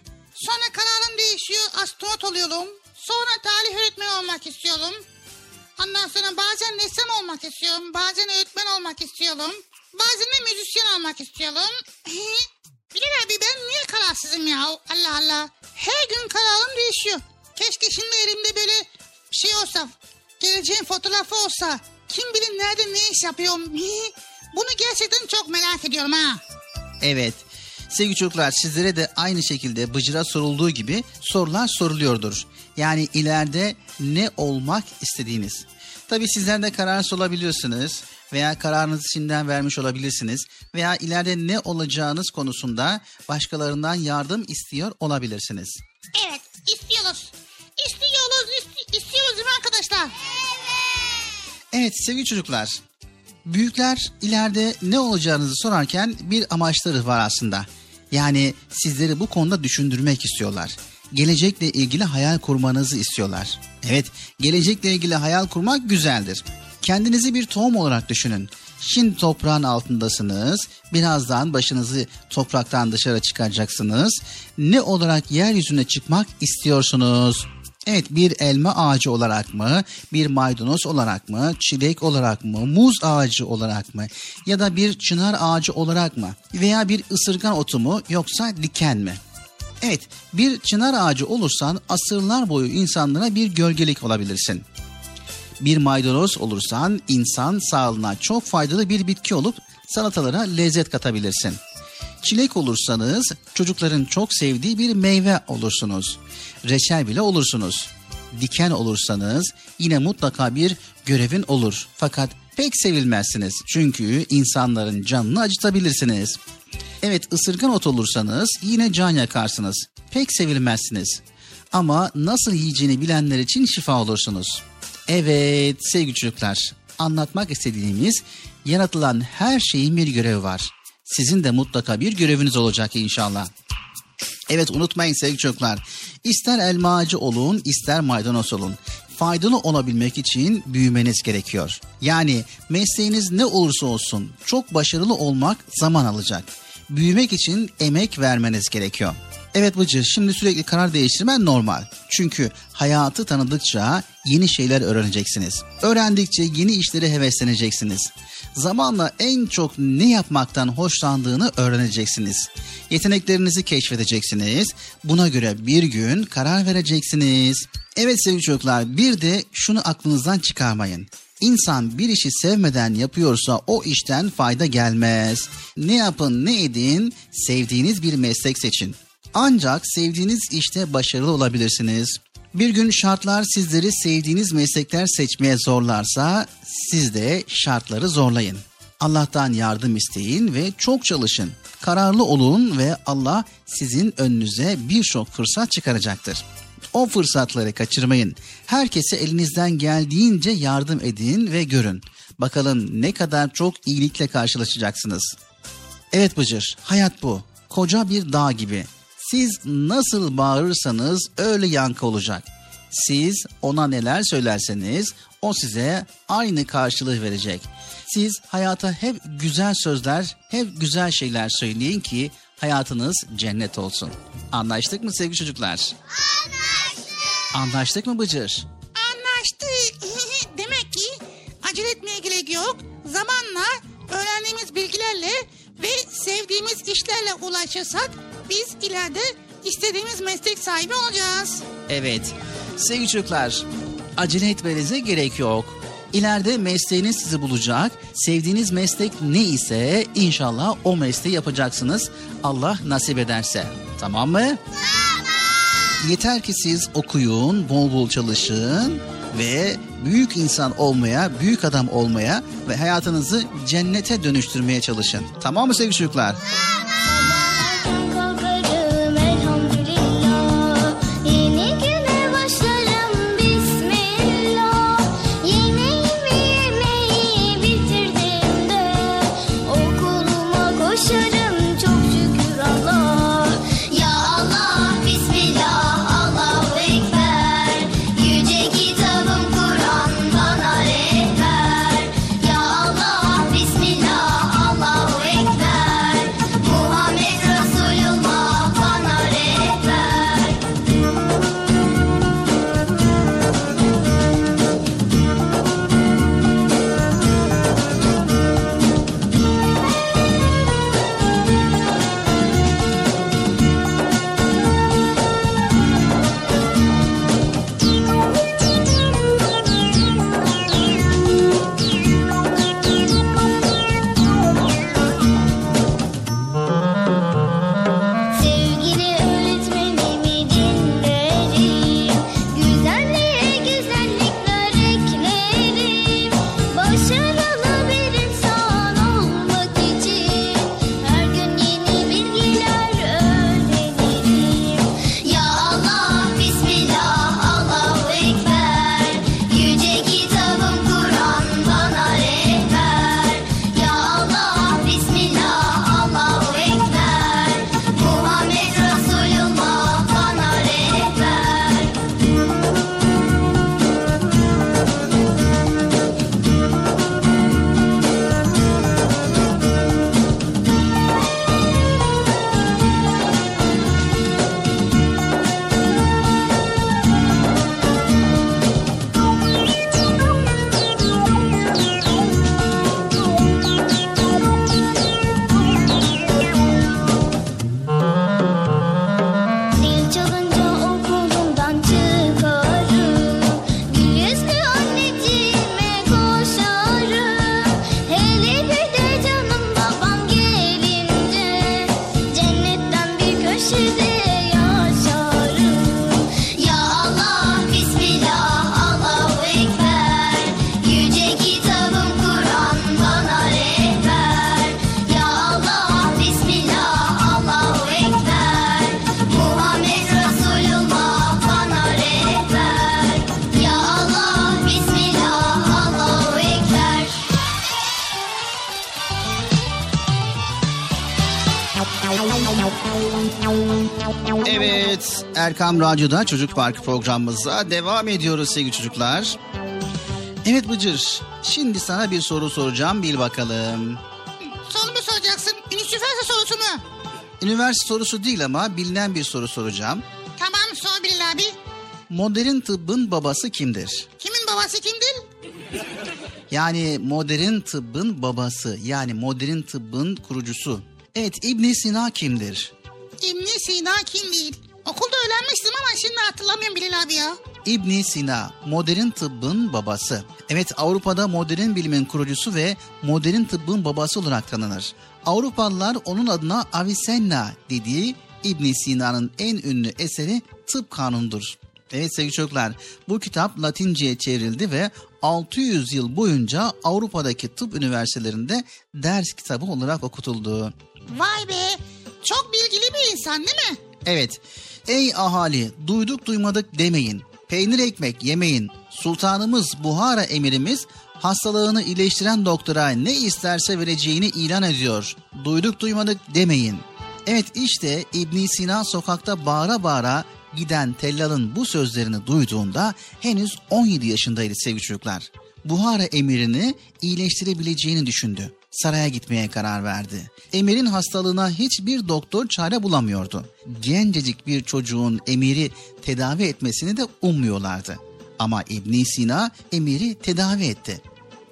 Sonra kararım değişiyor, astronot oluyorum. Sonra tarih öğretmeni olmak istiyorum. Ondan sonra bazen ressam olmak istiyorum. Bazen öğretmen olmak istiyorum. Bazen de müzisyen olmak istiyorum. [LAUGHS] Bilal abi ben niye kararsızım ya? Allah Allah. Her gün kararım değişiyor. Keşke şimdi elimde böyle şey olsa. Geleceğin fotoğrafı olsa. Kim bilir nerede ne iş yapıyorum. [LAUGHS] Bunu gerçekten çok merak ediyorum ha. Evet. Sevgili çocuklar sizlere de aynı şekilde Bıcır'a sorulduğu gibi sorular soruluyordur. Yani ileride ne olmak istediğiniz. Tabii sizler de kararsız olabiliyorsunuz veya kararınızı şimdiden vermiş olabilirsiniz veya ileride ne olacağınız konusunda başkalarından yardım istiyor olabilirsiniz. Evet istiyoruz. İstiyoruz, isti- istiyoruz değil mi arkadaşlar? Evet sevgili çocuklar, büyükler ileride ne olacağınızı sorarken bir amaçları var aslında. Yani sizleri bu konuda düşündürmek istiyorlar. Gelecekle ilgili hayal kurmanızı istiyorlar. Evet, gelecekle ilgili hayal kurmak güzeldir. Kendinizi bir tohum olarak düşünün. Şimdi toprağın altındasınız. Birazdan başınızı topraktan dışarı çıkaracaksınız. Ne olarak yeryüzüne çıkmak istiyorsunuz? Evet bir elma ağacı olarak mı, bir maydanoz olarak mı, çilek olarak mı, muz ağacı olarak mı ya da bir çınar ağacı olarak mı veya bir ısırgan otu mu yoksa diken mi? Evet bir çınar ağacı olursan asırlar boyu insanlara bir gölgelik olabilirsin. Bir maydanoz olursan insan sağlığına çok faydalı bir bitki olup salatalara lezzet katabilirsin. Çilek olursanız çocukların çok sevdiği bir meyve olursunuz. Reçel bile olursunuz. Diken olursanız yine mutlaka bir görevin olur. Fakat pek sevilmezsiniz. Çünkü insanların canını acıtabilirsiniz. Evet ısırgan ot olursanız yine can yakarsınız. Pek sevilmezsiniz. Ama nasıl yiyeceğini bilenler için şifa olursunuz. Evet sevgili çocuklar anlatmak istediğimiz yaratılan her şeyin bir görevi var. Sizin de mutlaka bir göreviniz olacak inşallah. Evet unutmayın sevgili çocuklar. İster elma ağacı olun ister maydanoz olun. Faydalı olabilmek için büyümeniz gerekiyor. Yani mesleğiniz ne olursa olsun çok başarılı olmak zaman alacak. Büyümek için emek vermeniz gerekiyor. Evet Bıcır şimdi sürekli karar değiştirmen normal. Çünkü hayatı tanıdıkça yeni şeyler öğreneceksiniz. Öğrendikçe yeni işlere hevesleneceksiniz. Zamanla en çok ne yapmaktan hoşlandığını öğreneceksiniz. Yeteneklerinizi keşfedeceksiniz. Buna göre bir gün karar vereceksiniz. Evet sevgili çocuklar bir de şunu aklınızdan çıkarmayın. İnsan bir işi sevmeden yapıyorsa o işten fayda gelmez. Ne yapın ne edin sevdiğiniz bir meslek seçin. Ancak sevdiğiniz işte başarılı olabilirsiniz. Bir gün şartlar sizleri sevdiğiniz meslekler seçmeye zorlarsa siz de şartları zorlayın. Allah'tan yardım isteyin ve çok çalışın. Kararlı olun ve Allah sizin önünüze birçok fırsat çıkaracaktır. O fırsatları kaçırmayın. Herkese elinizden geldiğince yardım edin ve görün. Bakalım ne kadar çok iyilikle karşılaşacaksınız. Evet Bıcır, hayat bu. Koca bir dağ gibi. Siz nasıl bağırırsanız öyle yankı olacak. Siz ona neler söylerseniz o size aynı karşılığı verecek. Siz hayata hep güzel sözler, hep güzel şeyler söyleyin ki hayatınız cennet olsun. Anlaştık mı sevgili çocuklar? Anlaştık. Anlaştık mı Bıcır? Anlaştık. [LAUGHS] Demek ki acele etmeye gerek yok. Zamanla öğrendiğimiz bilgilerle ve sevdiğimiz işlerle ulaşırsak biz ileride istediğimiz meslek sahibi olacağız. Evet. Sevgili çocuklar, acele etmenize gerek yok. İleride mesleğiniz sizi bulacak. Sevdiğiniz meslek ne ise inşallah o mesleği yapacaksınız. Allah nasip ederse. Tamam mı? Tamam. Yeter ki siz okuyun, bol bol çalışın ve büyük insan olmaya, büyük adam olmaya ve hayatınızı cennete dönüştürmeye çalışın. Tamam mı sevgili çocuklar? Sabahlardan Erkam Radyo'da Çocuk Parkı programımıza devam ediyoruz sevgili çocuklar. Evet Bıcır, şimdi sana bir soru soracağım, bil bakalım. Soru mu soracaksın? Üniversite sorusu mu? Üniversite sorusu değil ama bilinen bir soru soracağım. Tamam sor Bilal abi. Modern tıbbın babası kimdir? Kimin babası kimdir? Yani modern tıbbın babası, yani modern tıbbın kurucusu. Evet, İbn Sina kimdir? ibn Sina kim değil? Okulda öğrenmiştim ama şimdi hatırlamıyorum Bilal abi ya. İbn Sina, modern tıbbın babası. Evet, Avrupa'da modern bilimin kurucusu ve modern tıbbın babası olarak tanınır. Avrupalılar onun adına Avicenna dediği İbn Sina'nın en ünlü eseri Tıp Kanunu'dur. Evet sevgili çocuklar, bu kitap Latince'ye çevrildi ve 600 yıl boyunca Avrupa'daki tıp üniversitelerinde ders kitabı olarak okutuldu. Vay be. Çok bilgili bir insan değil mi? Evet. Ey ahali duyduk duymadık demeyin. Peynir ekmek yemeyin. Sultanımız Buhara emirimiz hastalığını iyileştiren doktora ne isterse vereceğini ilan ediyor. Duyduk duymadık demeyin. Evet işte İbn Sina sokakta bağıra bağıra giden tellalın bu sözlerini duyduğunda henüz 17 yaşındaydı sevgili çocuklar. Buhara emirini iyileştirebileceğini düşündü. Saraya gitmeye karar verdi. Emir'in hastalığına hiçbir doktor çare bulamıyordu. Gencecik bir çocuğun emiri tedavi etmesini de ummuyorlardı. Ama İbn Sina emiri tedavi etti.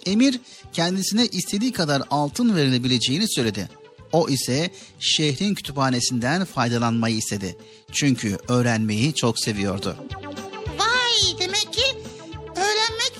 Emir kendisine istediği kadar altın verilebileceğini söyledi. O ise şehrin kütüphanesinden faydalanmayı istedi. Çünkü öğrenmeyi çok seviyordu. Vay demek ki öğrenmek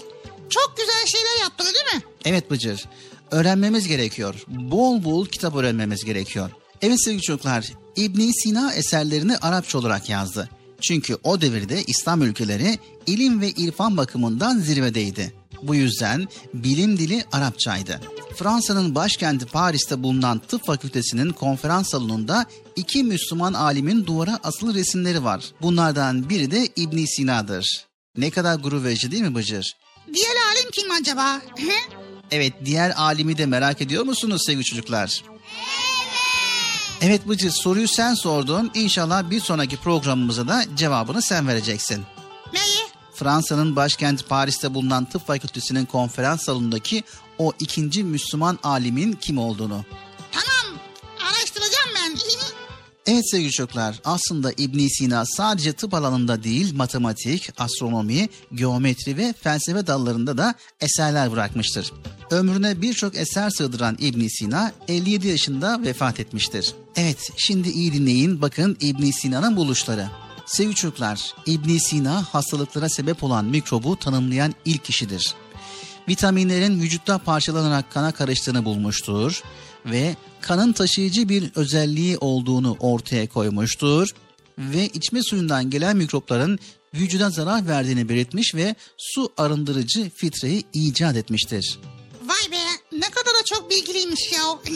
çok güzel şeyler yaptı değil mi? Evet Bıcır, öğrenmemiz gerekiyor. Bol bol kitap öğrenmemiz gerekiyor. Evet sevgili çocuklar, İbn Sina eserlerini Arapça olarak yazdı. Çünkü o devirde İslam ülkeleri ilim ve irfan bakımından zirvedeydi. Bu yüzden bilim dili Arapçaydı. Fransa'nın başkenti Paris'te bulunan tıp fakültesinin konferans salonunda iki Müslüman alimin duvara asılı resimleri var. Bunlardan biri de İbn Sina'dır. Ne kadar gurur verici değil mi Bıcır? Diğer alim kim acaba? Evet diğer alimi de merak ediyor musunuz sevgili çocuklar? Evet Bıcır soruyu sen sordun. İnşallah bir sonraki programımıza da cevabını sen vereceksin. Neyi? Fransa'nın başkenti Paris'te bulunan tıp fakültesinin konferans salonundaki o ikinci Müslüman alimin kim olduğunu. Tamam. Evet sevgili çocuklar aslında ibn Sina sadece tıp alanında değil matematik, astronomi, geometri ve felsefe dallarında da eserler bırakmıştır. Ömrüne birçok eser sığdıran ibn Sina 57 yaşında vefat etmiştir. Evet şimdi iyi dinleyin bakın ibn Sina'nın buluşları. Sevgili çocuklar ibn Sina hastalıklara sebep olan mikrobu tanımlayan ilk kişidir vitaminlerin vücutta parçalanarak kana karıştığını bulmuştur ve kanın taşıyıcı bir özelliği olduğunu ortaya koymuştur ve içme suyundan gelen mikropların vücuda zarar verdiğini belirtmiş ve su arındırıcı filtreyi icat etmiştir. Vay be ne kadar da çok bilgiliymiş ya. [LAUGHS]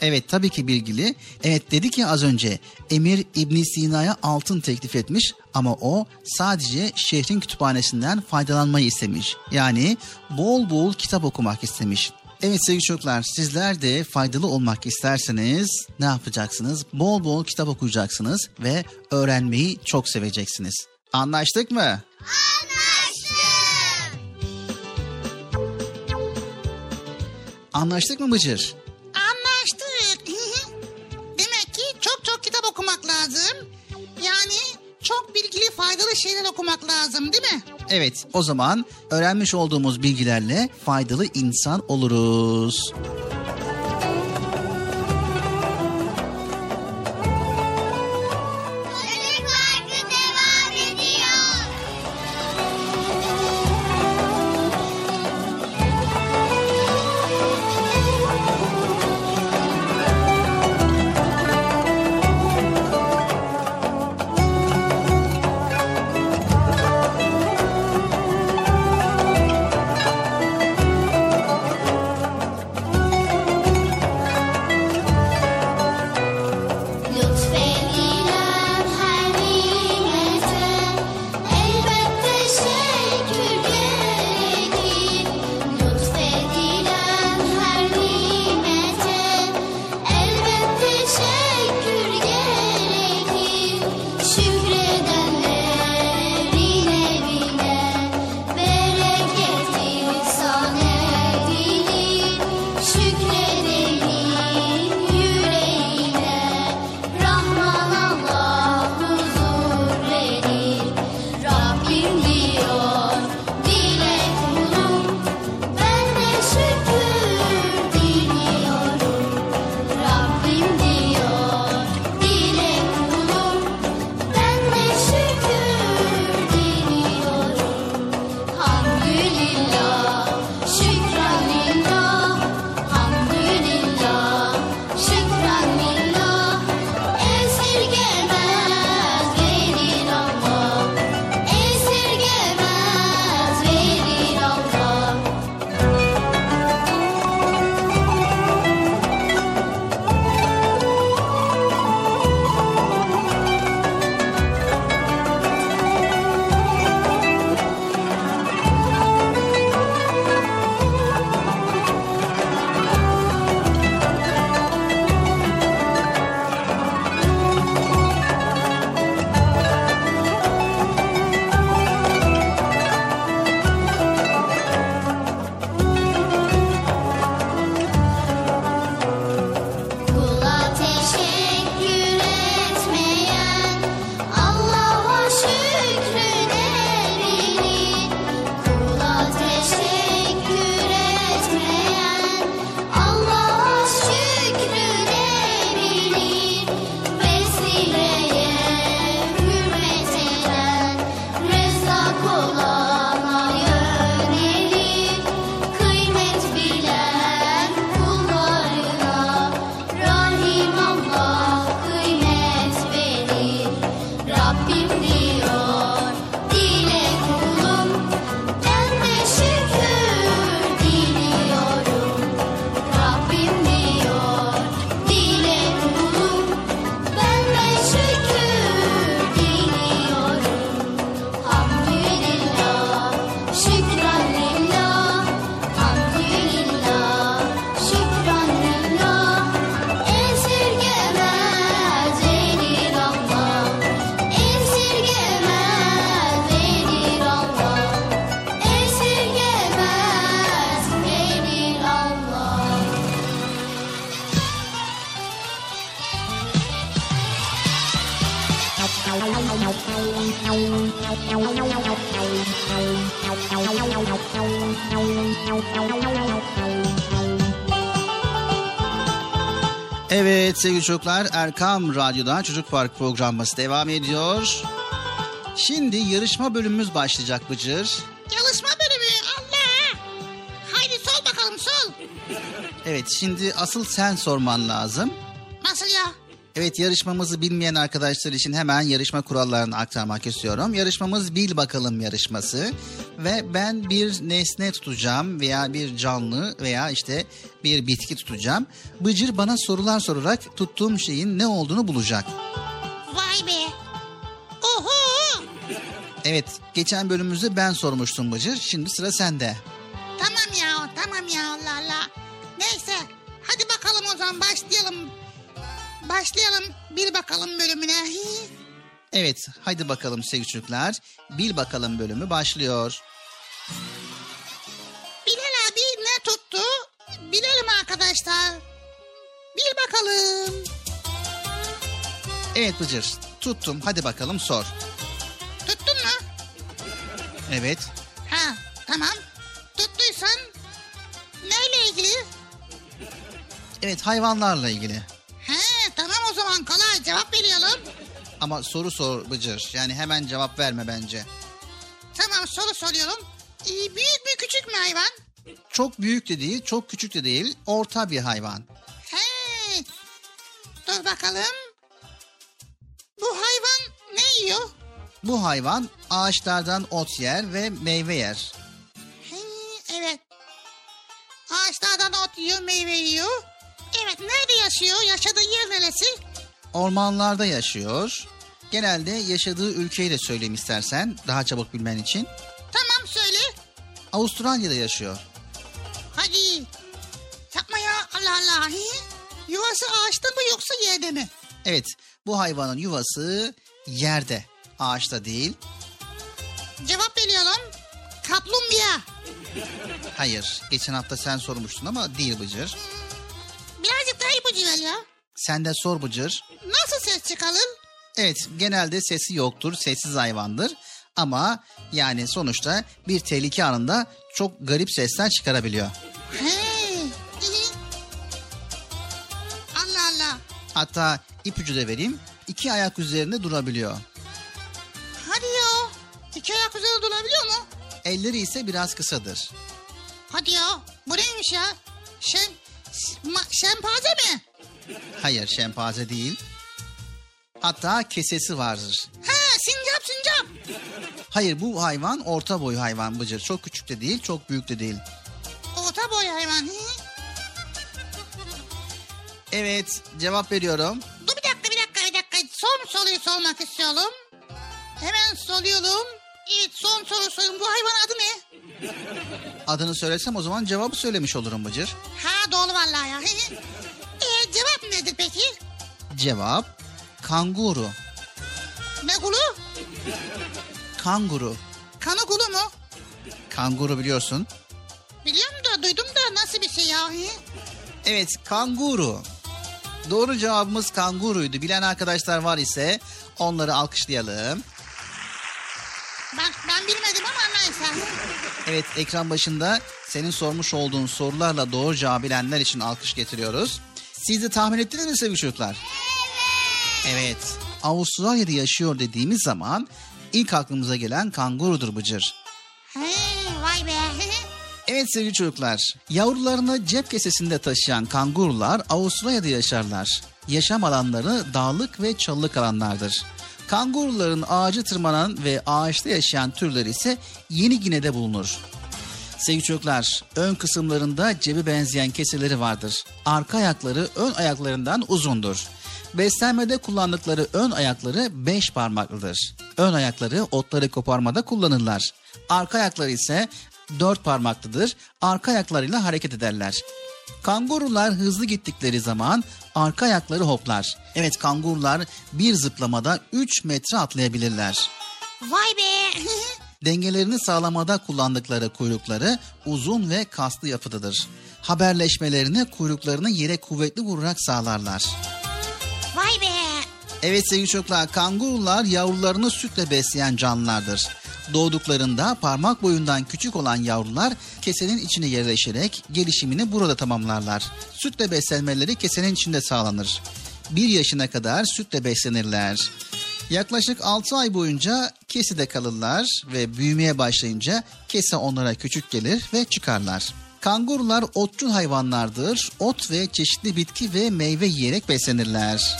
Evet tabii ki bilgili. Evet dedi ki az önce Emir İbn Sina'ya altın teklif etmiş ama o sadece şehrin kütüphanesinden faydalanmayı istemiş. Yani bol bol kitap okumak istemiş. Evet sevgili çocuklar sizler de faydalı olmak isterseniz ne yapacaksınız? Bol bol kitap okuyacaksınız ve öğrenmeyi çok seveceksiniz. Anlaştık mı? Anlaştık mı Bıcır? Anlaştık. [LAUGHS] Demek ki çok çok kitap okumak lazım. Çok bilgili faydalı şeyler okumak lazım değil mi? Evet, o zaman öğrenmiş olduğumuz bilgilerle faydalı insan oluruz. Sevgili çocuklar Erkam Radyo'dan Çocuk Park programımız devam ediyor. Şimdi yarışma bölümümüz başlayacak Bıcır. Çalışma bölümü Allah. Haydi sol bakalım sol. Evet şimdi asıl sen sorman lazım. Nasıl ya? Evet yarışmamızı bilmeyen arkadaşlar için hemen yarışma kurallarını aktarmak istiyorum. Yarışmamız bil bakalım yarışması ve ben bir nesne tutacağım veya bir canlı veya işte bir bitki tutacağım. Bıcır bana sorular sorarak tuttuğum şeyin ne olduğunu bulacak. Vay be. Oho. Evet geçen bölümümüzde ben sormuştum Bıcır şimdi sıra sende. Tamam ya tamam ya Allah Allah. Neyse hadi bakalım o zaman başlayalım. Başlayalım bir bakalım bölümüne. Evet haydi bakalım sevgili çocuklar bil bakalım bölümü başlıyor. Bilal abi ne tuttu? Bilelim arkadaşlar. Bil bakalım. Evet Bıcır tuttum hadi bakalım sor. Tuttun mu? Evet Ha tamam. Tuttuysan neyle ilgili? evet hayvanlarla ilgili. He tamam o zaman kolay cevap veriyorum. Ama soru sor Bıcır. Yani hemen cevap verme bence. Tamam soru soruyorum. Ee, büyük mü küçük mü hayvan? Çok büyük de değil, çok küçük de değil. Orta bir hayvan. He. Dur bakalım. Bu hayvan ne yiyor? Bu hayvan ağaçlardan ot yer ve meyve yer. He, evet. Ağaçlardan ot yiyor, meyve yiyor. Evet, nerede yaşıyor? Yaşadığı yer neresi? Ormanlarda yaşıyor. Genelde yaşadığı ülkeyi de söyleyeyim istersen daha çabuk bilmen için. Tamam söyle. Avustralya'da yaşıyor. Hadi. Yapma ya Allah Allah. Yuvası ağaçta mı yoksa yerde mi? Evet, bu hayvanın yuvası yerde, ağaçta değil. Cevap veriyorum. Kaplumbağa. Hayır, geçen hafta sen sormuştun ama değil Bıcır. Birazcık daha ipucu ver ya. Sen de sor Bıcır. Nasıl ses çıkarır? Evet genelde sesi yoktur, sessiz hayvandır. Ama yani sonuçta bir tehlike anında çok garip sesler çıkarabiliyor. He. iyi. [LAUGHS] Allah Allah. Hatta ipucu da vereyim. iki ayak üzerinde durabiliyor. Hadi ya. İki ayak üzerinde durabiliyor mu? Elleri ise biraz kısadır. Hadi ya. Bu neymiş ya? Şem, şempanze mi? Hayır şempanze değil. Hatta kesesi vardır. Ha sincap sincap. Hayır bu hayvan orta boy hayvan Bıcır. Çok küçük de değil, çok büyük de değil. Orta boy hayvan. He? Evet cevap veriyorum. Dur bir dakika bir dakika bir dakika. Son soruyu sormak istiyorum. Hemen soruyorum. Evet son soru soruyorum. Bu hayvan adı ne? Adını söylesem o zaman cevabı söylemiş olurum Bıcır. Ha doğru vallahi ya. [LAUGHS] e, cevap nedir peki? Cevap kanguru. Ne kulu? Kanguru. Kanı kulu mu? Kanguru biliyorsun. Biliyorum da duydum da nasıl bir şey ya? Evet kanguru. Doğru cevabımız kanguruydu. Bilen arkadaşlar var ise onları alkışlayalım. Ben, ben bilmedim ama neyse. Evet ekran başında senin sormuş olduğun sorularla doğru cevap bilenler için alkış getiriyoruz. Siz de tahmin ettiniz mi sevgili çocuklar? Evet. Avustralya'da yaşıyor dediğimiz zaman ilk aklımıza gelen kangurudur Bıcır. He, vay be. [LAUGHS] Evet sevgili çocuklar, yavrularını cep kesesinde taşıyan kangurular Avustralya'da yaşarlar. Yaşam alanları dağlık ve çalılık alanlardır. Kanguruların ağacı tırmanan ve ağaçta yaşayan türleri ise Yeni Gine'de bulunur. Sevgili çocuklar, ön kısımlarında cebi benzeyen keseleri vardır. Arka ayakları ön ayaklarından uzundur. Beslenmede kullandıkları ön ayakları beş parmaklıdır. Ön ayakları otları koparmada kullanırlar. Arka ayakları ise dört parmaklıdır. Arka ayaklarıyla hareket ederler. Kangurular hızlı gittikleri zaman arka ayakları hoplar. Evet kangurular bir zıplamada 3 metre atlayabilirler. Vay be. [LAUGHS] Dengelerini sağlamada kullandıkları kuyrukları uzun ve kaslı yapıdadır. Haberleşmelerini kuyruklarını yere kuvvetli vurarak sağlarlar. Vay be. Evet sevgili çocuklar kangurular yavrularını sütle besleyen canlılardır. Doğduklarında parmak boyundan küçük olan yavrular kesenin içine yerleşerek gelişimini burada tamamlarlar. Sütle beslenmeleri kesenin içinde sağlanır. Bir yaşına kadar sütle beslenirler. Yaklaşık 6 ay boyunca keside kalırlar ve büyümeye başlayınca kese onlara küçük gelir ve çıkarlar. Kangurular otçul hayvanlardır. Ot ve çeşitli bitki ve meyve yiyerek beslenirler.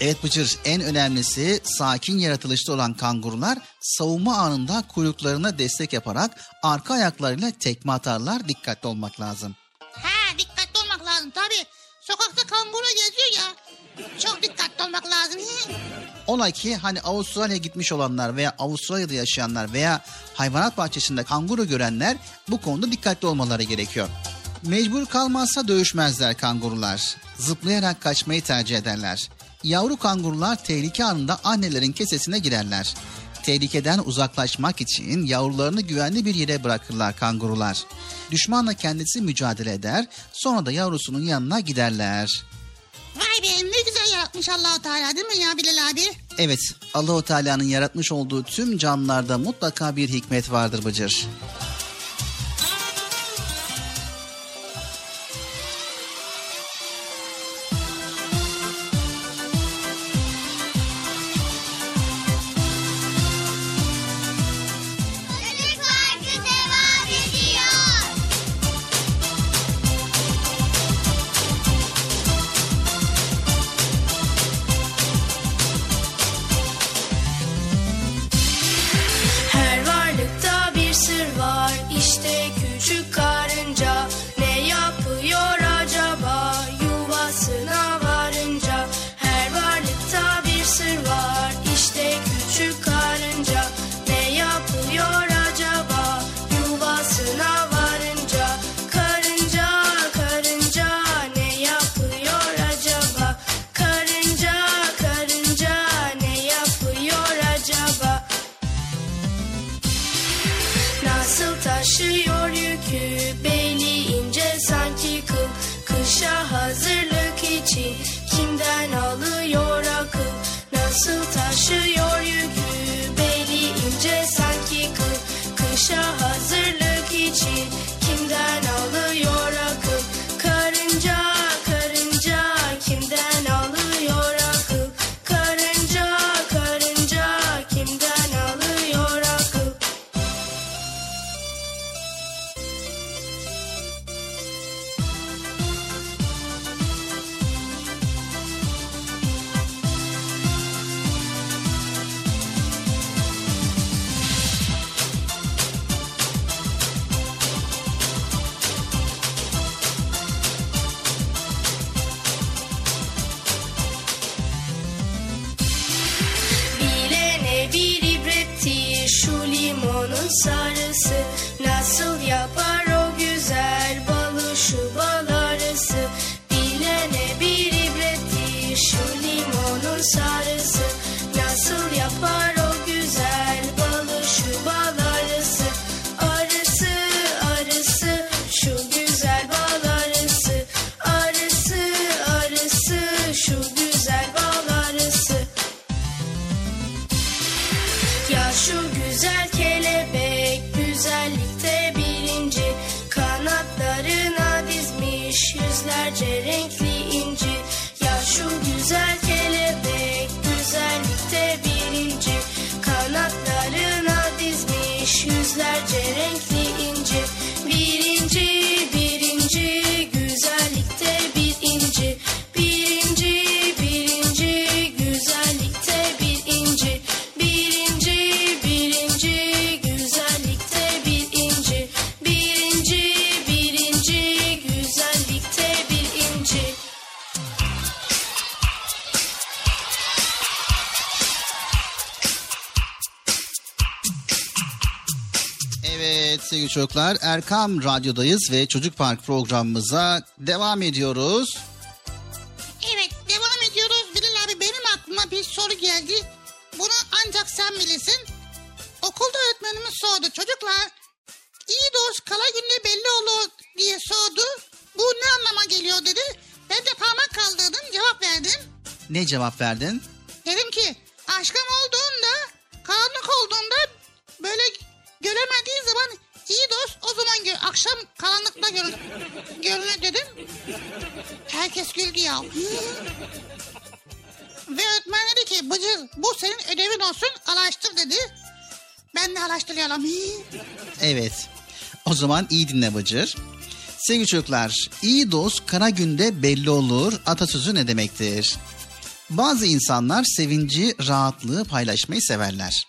Evet Bıcır en önemlisi sakin yaratılışta olan kangurular savunma anında kuyruklarına destek yaparak arka ayaklarıyla tekme atarlar dikkatli olmak lazım. Ha dikkatli olmak lazım tabii. Sokakta kanguru geziyor ya. Çok dikkatli olmak lazım. Ola ki hani Avustralya'ya gitmiş olanlar veya Avustralya'da yaşayanlar veya hayvanat bahçesinde kanguru görenler bu konuda dikkatli olmaları gerekiyor. Mecbur kalmazsa dövüşmezler kangurular. Zıplayarak kaçmayı tercih ederler. Yavru kangurular tehlike anında annelerin kesesine girerler. Tehlikeden uzaklaşmak için yavrularını güvenli bir yere bırakırlar kangurular. Düşmanla kendisi mücadele eder, sonra da yavrusunun yanına giderler. Vay be ne güzel yaratmış Allahu Teala değil mi ya Bilal abi? Evet, Allahu Teala'nın yaratmış olduğu tüm canlılarda mutlaka bir hikmet vardır Bıcır. sun. Çocuklar Erkam Radyo'dayız ve Çocuk Park programımıza devam ediyoruz. Evet devam ediyoruz. Bilal abi benim aklıma bir soru geldi. Bunu ancak sen bilirsin. Okulda öğretmenimiz sordu. Çocuklar iyi dost kala günde belli olur diye sordu. Bu ne anlama geliyor dedi. Ben de parmak kaldırdım cevap verdim. Ne cevap verdin? Dedim ki aşkım olduğunda karanlık olduğunda böyle göremediği zaman iyi dost o zaman gör, akşam karanlıkta görün, görünür dedim. Herkes güldü ya. Ve öğretmen dedi ki Bıcır bu senin ödevin olsun araştır dedi. Ben de araştırıyorum. Evet. O zaman iyi dinle Bıcır. Sevgili çocuklar, iyi dost kara günde belli olur. Atasözü ne demektir? Bazı insanlar sevinci, rahatlığı paylaşmayı severler.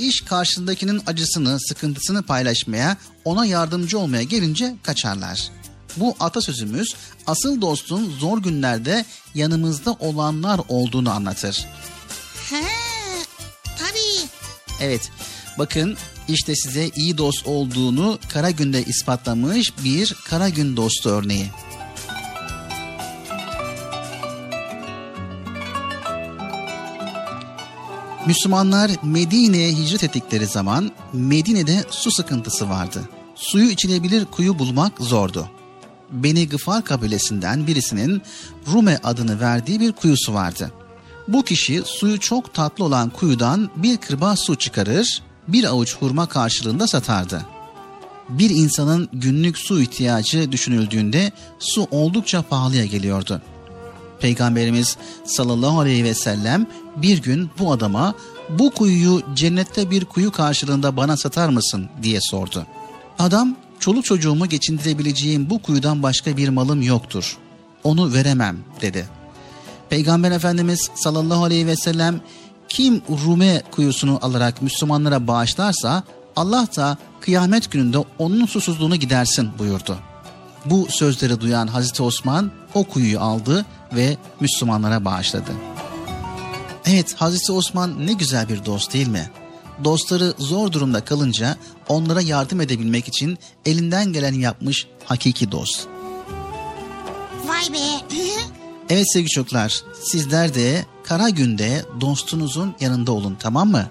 İş karşındakinin acısını, sıkıntısını paylaşmaya, ona yardımcı olmaya gelince kaçarlar. Bu atasözümüz asıl dostun zor günlerde yanımızda olanlar olduğunu anlatır. He, tabii. Evet, bakın işte size iyi dost olduğunu kara günde ispatlamış bir kara gün dostu örneği. Müslümanlar Medine'ye hicret ettikleri zaman Medine'de su sıkıntısı vardı. Suyu içilebilir kuyu bulmak zordu. Beni Gıfar kabilesinden birisinin Rume adını verdiği bir kuyusu vardı. Bu kişi suyu çok tatlı olan kuyudan bir kırbaç su çıkarır, bir avuç hurma karşılığında satardı. Bir insanın günlük su ihtiyacı düşünüldüğünde su oldukça pahalıya geliyordu. Peygamberimiz sallallahu aleyhi ve sellem bir gün bu adama bu kuyuyu cennette bir kuyu karşılığında bana satar mısın diye sordu. Adam çoluk çocuğumu geçindirebileceğim bu kuyudan başka bir malım yoktur. Onu veremem dedi. Peygamber Efendimiz sallallahu aleyhi ve sellem kim Rume kuyusunu alarak Müslümanlara bağışlarsa Allah da kıyamet gününde onun susuzluğunu gidersin buyurdu. Bu sözleri duyan Hazreti Osman o kuyuyu aldı ve Müslümanlara bağışladı. Evet Hazreti Osman ne güzel bir dost değil mi? Dostları zor durumda kalınca onlara yardım edebilmek için elinden geleni yapmış hakiki dost. Vay be. Evet sevgili çocuklar sizler de kara günde dostunuzun yanında olun tamam mı?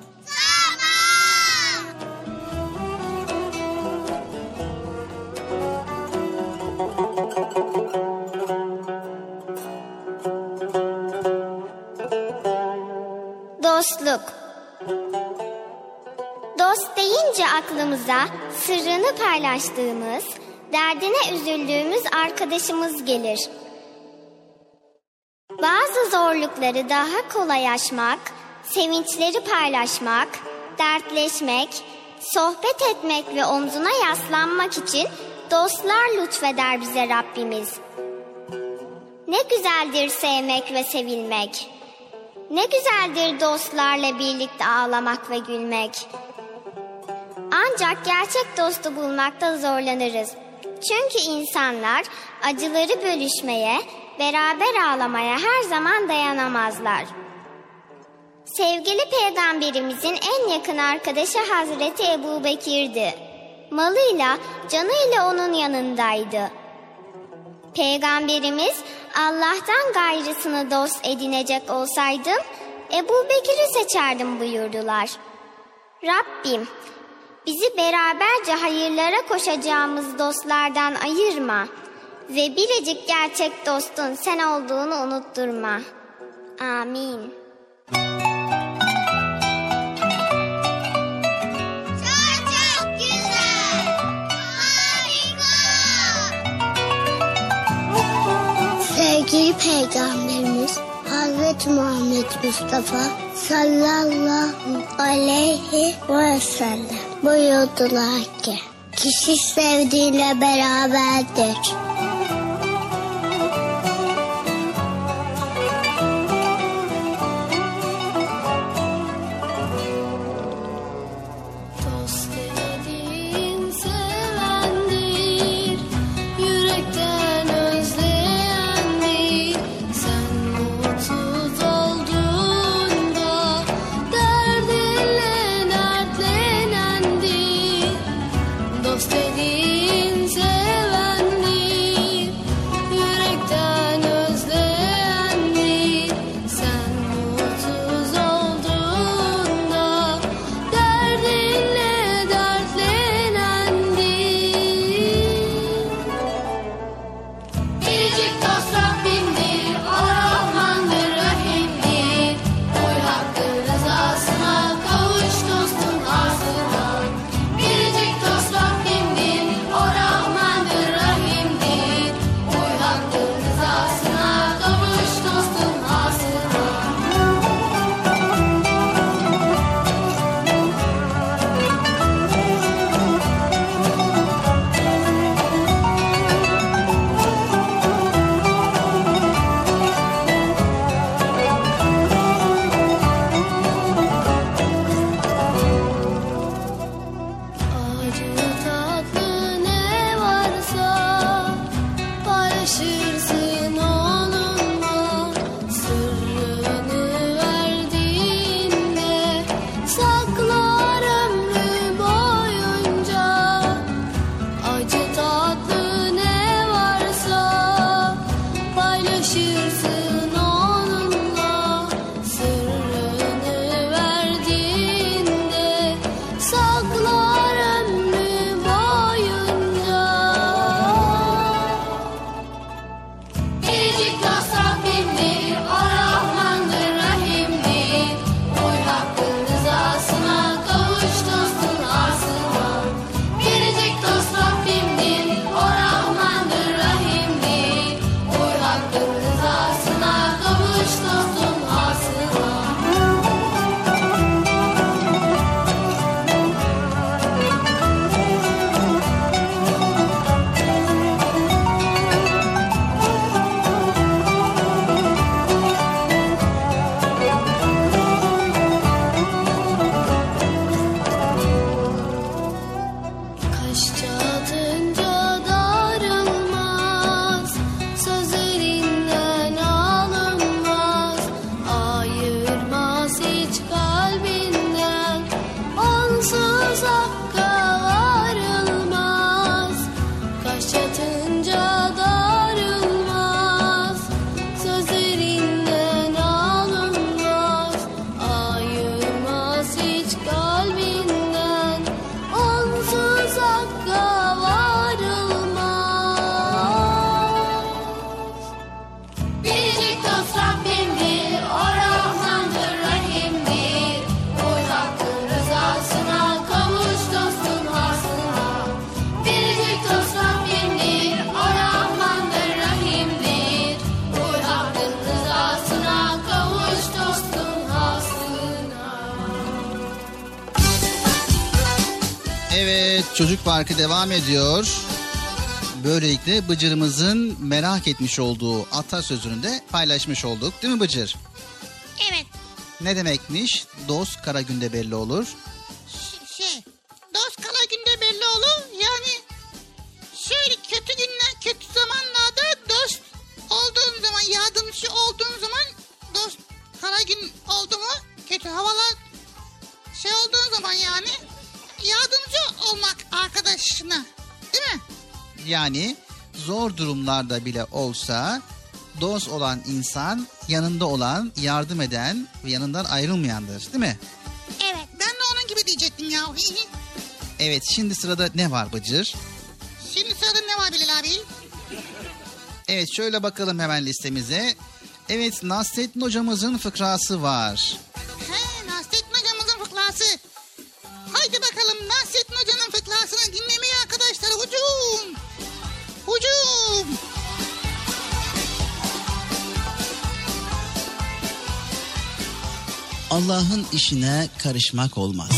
Paylaştığımız, derdine üzüldüğümüz arkadaşımız gelir. Bazı zorlukları daha kolay aşmak, sevinçleri paylaşmak, dertleşmek, sohbet etmek ve omzuna yaslanmak için dostlar lütfeder bize Rabbimiz. Ne güzeldir sevmek ve sevilmek. Ne güzeldir dostlarla birlikte ağlamak ve gülmek. Ancak gerçek dostu bulmakta zorlanırız. Çünkü insanlar acıları bölüşmeye, beraber ağlamaya her zaman dayanamazlar. Sevgili peygamberimizin en yakın arkadaşı Hazreti Ebu Bekir'di. Malıyla, canıyla onun yanındaydı. Peygamberimiz Allah'tan gayrısını dost edinecek olsaydım Ebu Bekir'i seçerdim buyurdular. Rabbim bizi beraberce hayırlara koşacağımız dostlardan ayırma ve biricik gerçek dostun sen olduğunu unutturma. Amin. Çok çok güzel. Harika. Sevgili Peygamberimiz Hazreti Muhammed Mustafa sallallahu aleyhi ve sellem buyurdular ki kişi sevdiğiyle beraberdir. Çocuk parkı devam ediyor. Böylelikle Bıcır'ımızın merak etmiş olduğu atasözünü de paylaşmış olduk. Değil mi Bıcır? Evet. Ne demekmiş? Dost kara günde belli olur. Yani zor durumlarda bile olsa dost olan insan yanında olan, yardım eden ve yanından ayrılmayandır değil mi? Evet. Ben de onun gibi diyecektim ya. Evet şimdi sırada ne var Bıcır? Şimdi sırada ne var Bilal abi? Evet şöyle bakalım hemen listemize. Evet Nasrettin hocamızın fıkrası var. Allah'ın işine karışmak olmaz.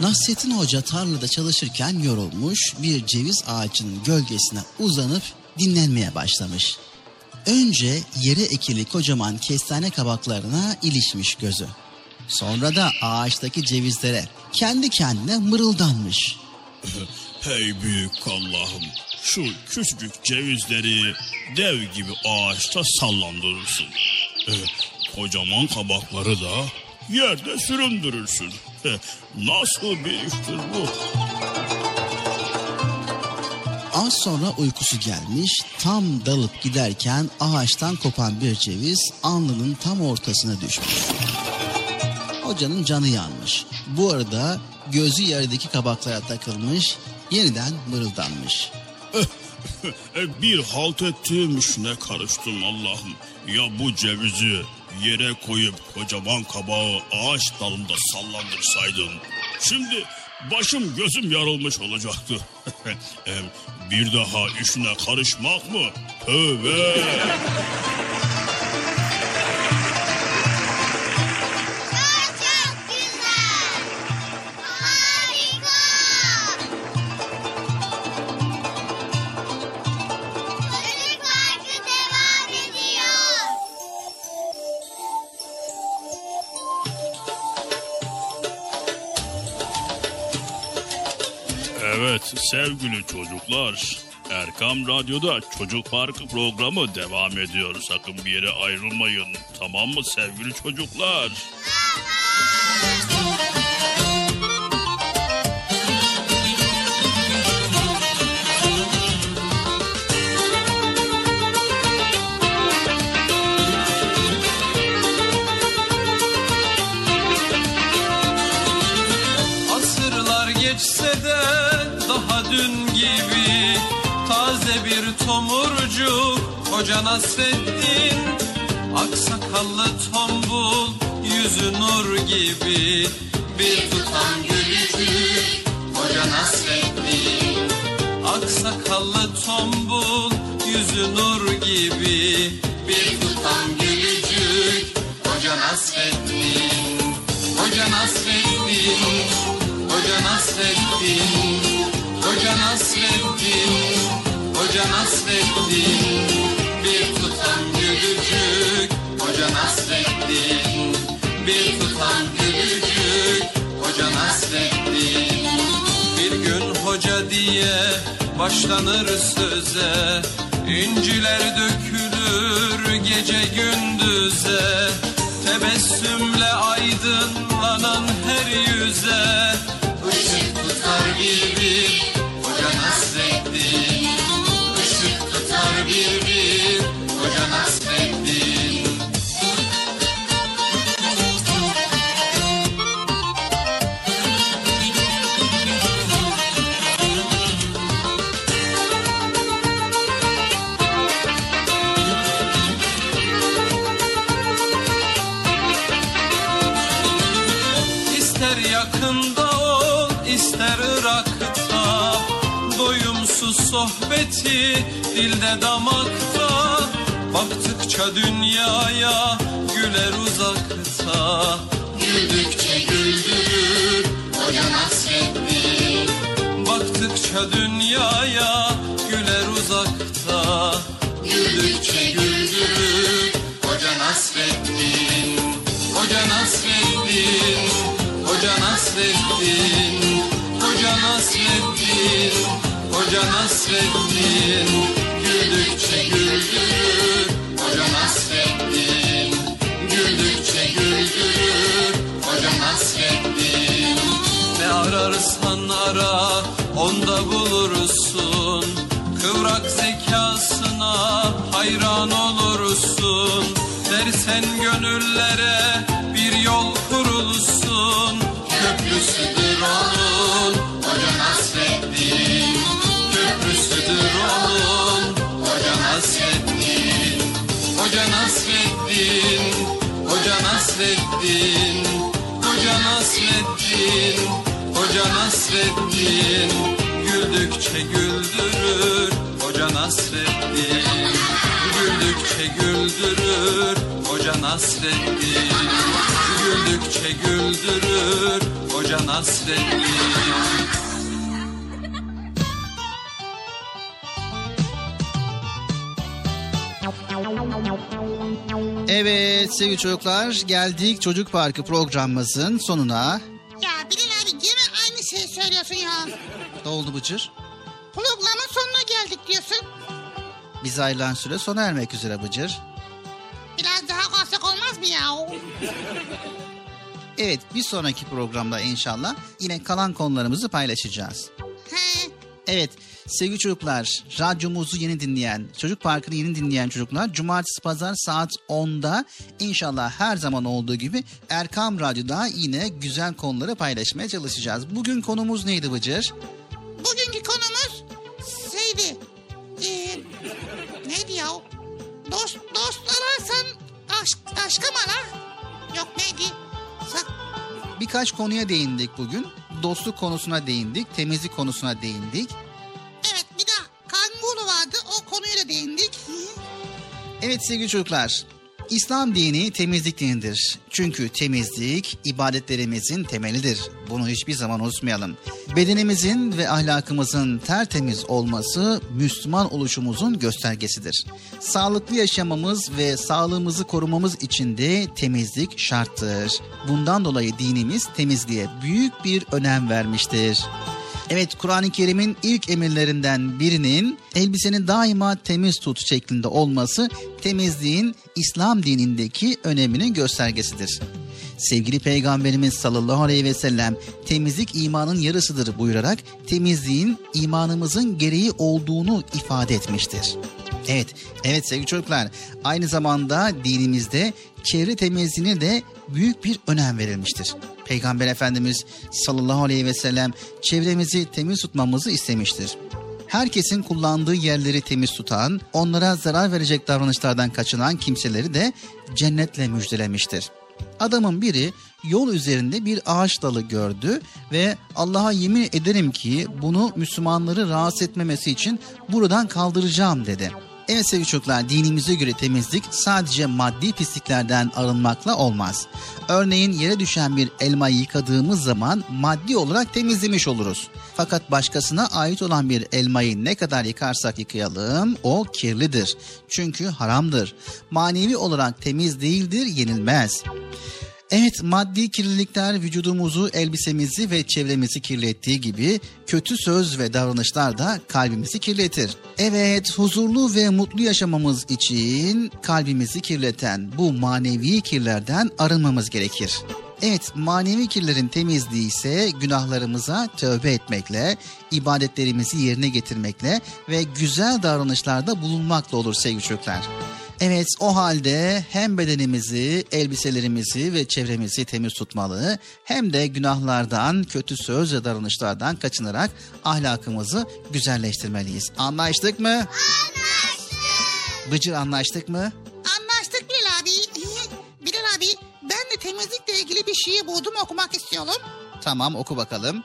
Nasrettin Hoca tarlada çalışırken yorulmuş bir ceviz ağacının gölgesine uzanıp dinlenmeye başlamış. Önce yere ekili kocaman kestane kabaklarına ilişmiş gözü. Sonra da ağaçtaki cevizlere kendi kendine mırıldanmış. [LAUGHS] Hey büyük Allah'ım şu küçücük cevizleri dev gibi ağaçta sallandırırsın. Ee, kocaman kabakları da yerde süründürürsün. Ee, nasıl bir iştir bu? Az sonra uykusu gelmiş, tam dalıp giderken ağaçtan kopan bir ceviz alnının tam ortasına düşmüş. Hocanın canı yanmış. Bu arada gözü yerdeki kabaklara takılmış, yeniden mırıldanmış. [LAUGHS] Bir halt ettiğim işine karıştım Allah'ım. Ya bu cevizi yere koyup kocaman kabağı ağaç dalında sallandırsaydın. Şimdi başım gözüm yarılmış olacaktı. [LAUGHS] Bir daha işine karışmak mı? Tövbe. Evet sevgili çocuklar. Erkam Radyo'da Çocuk Parkı programı devam ediyor. Sakın bir yere ayrılmayın. Tamam mı sevgili çocuklar? Asırlar Hoca Nasreddin Aksakallı tombul Yüzü nur gibi Bir tutam gülücük Hoca Nasreddin. Aksakallı tombul Yüzü nur gibi Bir tutam gülücük Hoca Nasreddin. Hoca Nasreddin Hoca Nasreddin. Hoca Nasreddin Hoca Nasreddin Hoca Nasreddin Bir gün hoca diye başlanır söze. İnciler dökülür gece gündüze. Tebessümle aydınlanan her yüze. Işık tutar bir dilde damakta Baktıkça dünyaya güler uzakta. Güldükçe güldürür Hoca Nasreddin Baktıkça dünyaya güler uzakta. Güldükçe güldürür Hoca Nasreddin Hoca Nasreddin Hoca Nasreddin Hoca Nasreddin Hoca Nasreddin hayran olursun. Dersen gönüllere bir yol kurulsun. Köprüsüdür onun Hoca Nasreddin Köprüsüdür onun Hoca Nasreddin Hoca Nasreddin Hoca Nasreddin Hoca Nasreddin Hoca Nasreddin Güldükçe güldürür Hoca Nasreddin Güldükçe güldürür Hoca Nasreddin Güldükçe güldürür Hoca Nasreddin Evet sevgili çocuklar geldik Çocuk Parkı programımızın sonuna. Ya Bilal abi gene aynı şeyi söylüyorsun ya. Ne oldu Bıcır? Programın geldik diyorsun. Bize ayrılan süre sona ermek üzere Bıcır. Biraz daha kalsak olmaz mı ya? Evet bir sonraki programda inşallah yine kalan konularımızı paylaşacağız. He. Evet sevgili çocuklar radyomuzu yeni dinleyen, Çocuk Parkı'nı yeni dinleyen çocuklar cumartesi pazar saat 10'da inşallah her zaman olduğu gibi Erkam Radyo'da yine güzel konuları paylaşmaya çalışacağız. Bugün konumuz neydi Bıcır? Bugünkü konumuz neydi ya? Dost, dost ararsan aşk, aşka mı arar? Yok neydi? Sak, Birkaç konuya değindik bugün. Dostluk konusuna değindik, temizlik konusuna değindik. evet bir de kanguru vardı. O konuya da değindik. Evet sevgili çocuklar, İslam dini temizlik dinidir. Çünkü temizlik ibadetlerimizin temelidir. Bunu hiçbir zaman unutmayalım. Bedenimizin ve ahlakımızın tertemiz olması Müslüman oluşumuzun göstergesidir. Sağlıklı yaşamamız ve sağlığımızı korumamız için de temizlik şarttır. Bundan dolayı dinimiz temizliğe büyük bir önem vermiştir. Evet Kur'an-ı Kerim'in ilk emirlerinden birinin elbisenin daima temiz tut şeklinde olması temizliğin İslam dinindeki öneminin göstergesidir. Sevgili Peygamberimiz sallallahu aleyhi ve sellem temizlik imanın yarısıdır buyurarak temizliğin imanımızın gereği olduğunu ifade etmiştir. Evet, evet sevgili çocuklar aynı zamanda dinimizde çevre temizliğine de büyük bir önem verilmiştir. Peygamber Efendimiz sallallahu aleyhi ve sellem çevremizi temiz tutmamızı istemiştir. Herkesin kullandığı yerleri temiz tutan, onlara zarar verecek davranışlardan kaçınan kimseleri de cennetle müjdelemiştir. Adamın biri yol üzerinde bir ağaç dalı gördü ve Allah'a yemin ederim ki bunu Müslümanları rahatsız etmemesi için buradan kaldıracağım dedi. Evet sevgili çocuklar dinimize göre temizlik sadece maddi pisliklerden arınmakla olmaz. Örneğin yere düşen bir elmayı yıkadığımız zaman maddi olarak temizlemiş oluruz. Fakat başkasına ait olan bir elmayı ne kadar yıkarsak yıkayalım o kirlidir. Çünkü haramdır. Manevi olarak temiz değildir, yenilmez. Evet maddi kirlilikler vücudumuzu, elbisemizi ve çevremizi kirlettiği gibi kötü söz ve davranışlar da kalbimizi kirletir. Evet huzurlu ve mutlu yaşamamız için kalbimizi kirleten bu manevi kirlerden arınmamız gerekir. Evet manevi kirlerin temizliği ise günahlarımıza tövbe etmekle, ibadetlerimizi yerine getirmekle ve güzel davranışlarda bulunmakla olur sevgili çocuklar. Evet o halde hem bedenimizi, elbiselerimizi ve çevremizi temiz tutmalı hem de günahlardan, kötü söz ve davranışlardan kaçınarak ahlakımızı güzelleştirmeliyiz. Anlaştık mı? Anlaştık. Bıcır anlaştık mı? Anlaştık Bilal abi. [LAUGHS] Bilal abi ben de temizlikle ilgili bir şiir buldum okumak istiyorum. Tamam oku bakalım.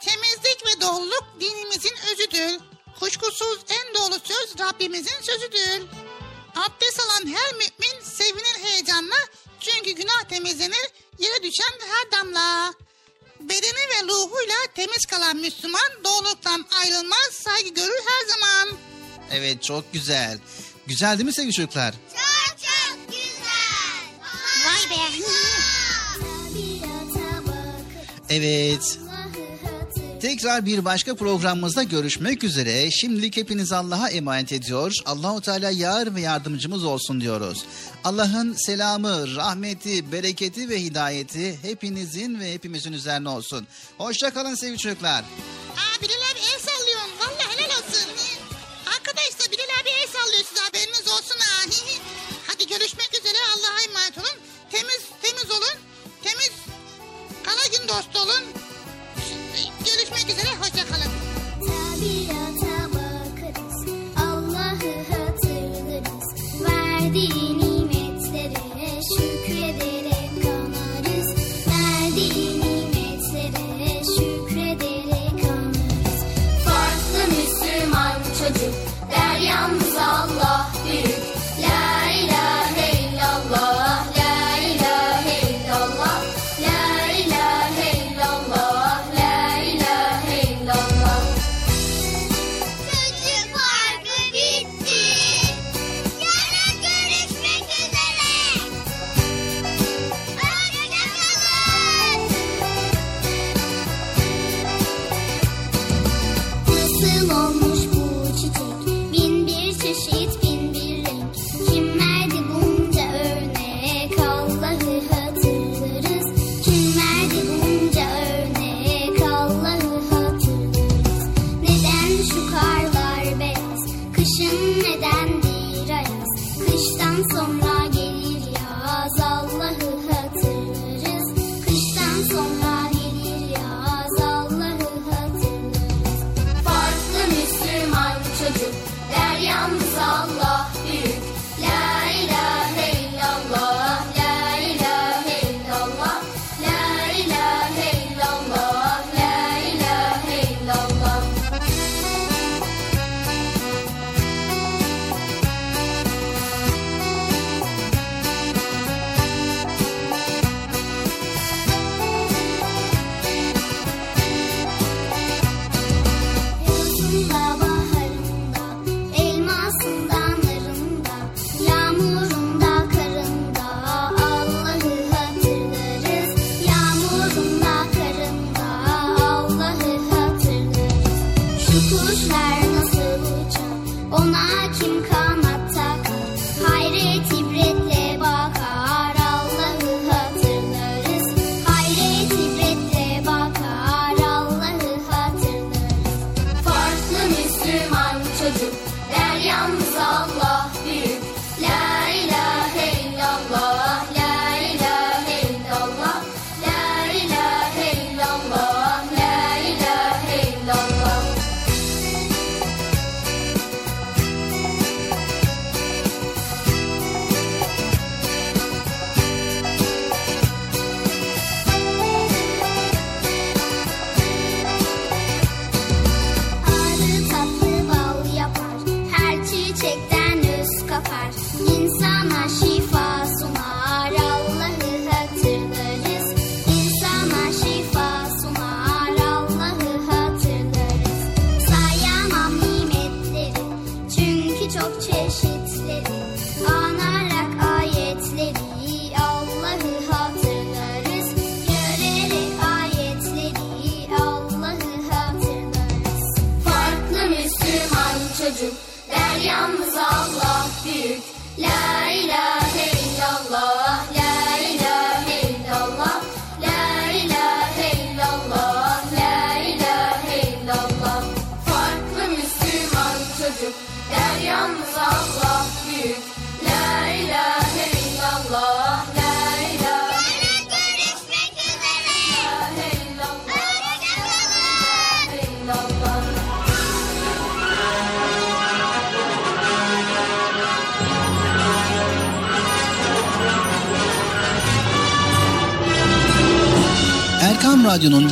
Temizlik ve doğruluk dinimizin özüdür. Kuşkusuz en doğru söz Rabbimizin sözüdür. Abdest alan her mümin sevinir heyecanla. Çünkü günah temizlenir yere düşen her damla. Bedeni ve ruhuyla temiz kalan Müslüman doğruluktan ayrılmaz saygı görür her zaman. Evet çok güzel. Güzel değil mi sevgili çocuklar? Çok çok güzel. Vay be. Evet. Tekrar bir başka programımızda görüşmek üzere. Şimdilik hepinizi Allah'a emanet ediyor. Allahu Teala yar ve yardımcımız olsun diyoruz. Allah'ın selamı, rahmeti, bereketi ve hidayeti hepinizin ve hepimizin üzerine olsun. Hoşça kalın sevgili çocuklar. Aa el sallıyorsun. Vallahi helal olsun. Arkadaşlar Bilal abi el sallıyor size haberiniz olsun ha. Hadi görüşmek üzere Allah'a emanet olun. Temiz temiz olun. Temiz kala gün dostu olun. Görüşmek üzere hoşça kalın. Tabiata bakarız, Allah'ı hatırlarız. Verdiği nimetlere şükrederek kanarız. Verdiği nimetlere şükrederek kanarız. Farklı Müslüman çocuk der Allah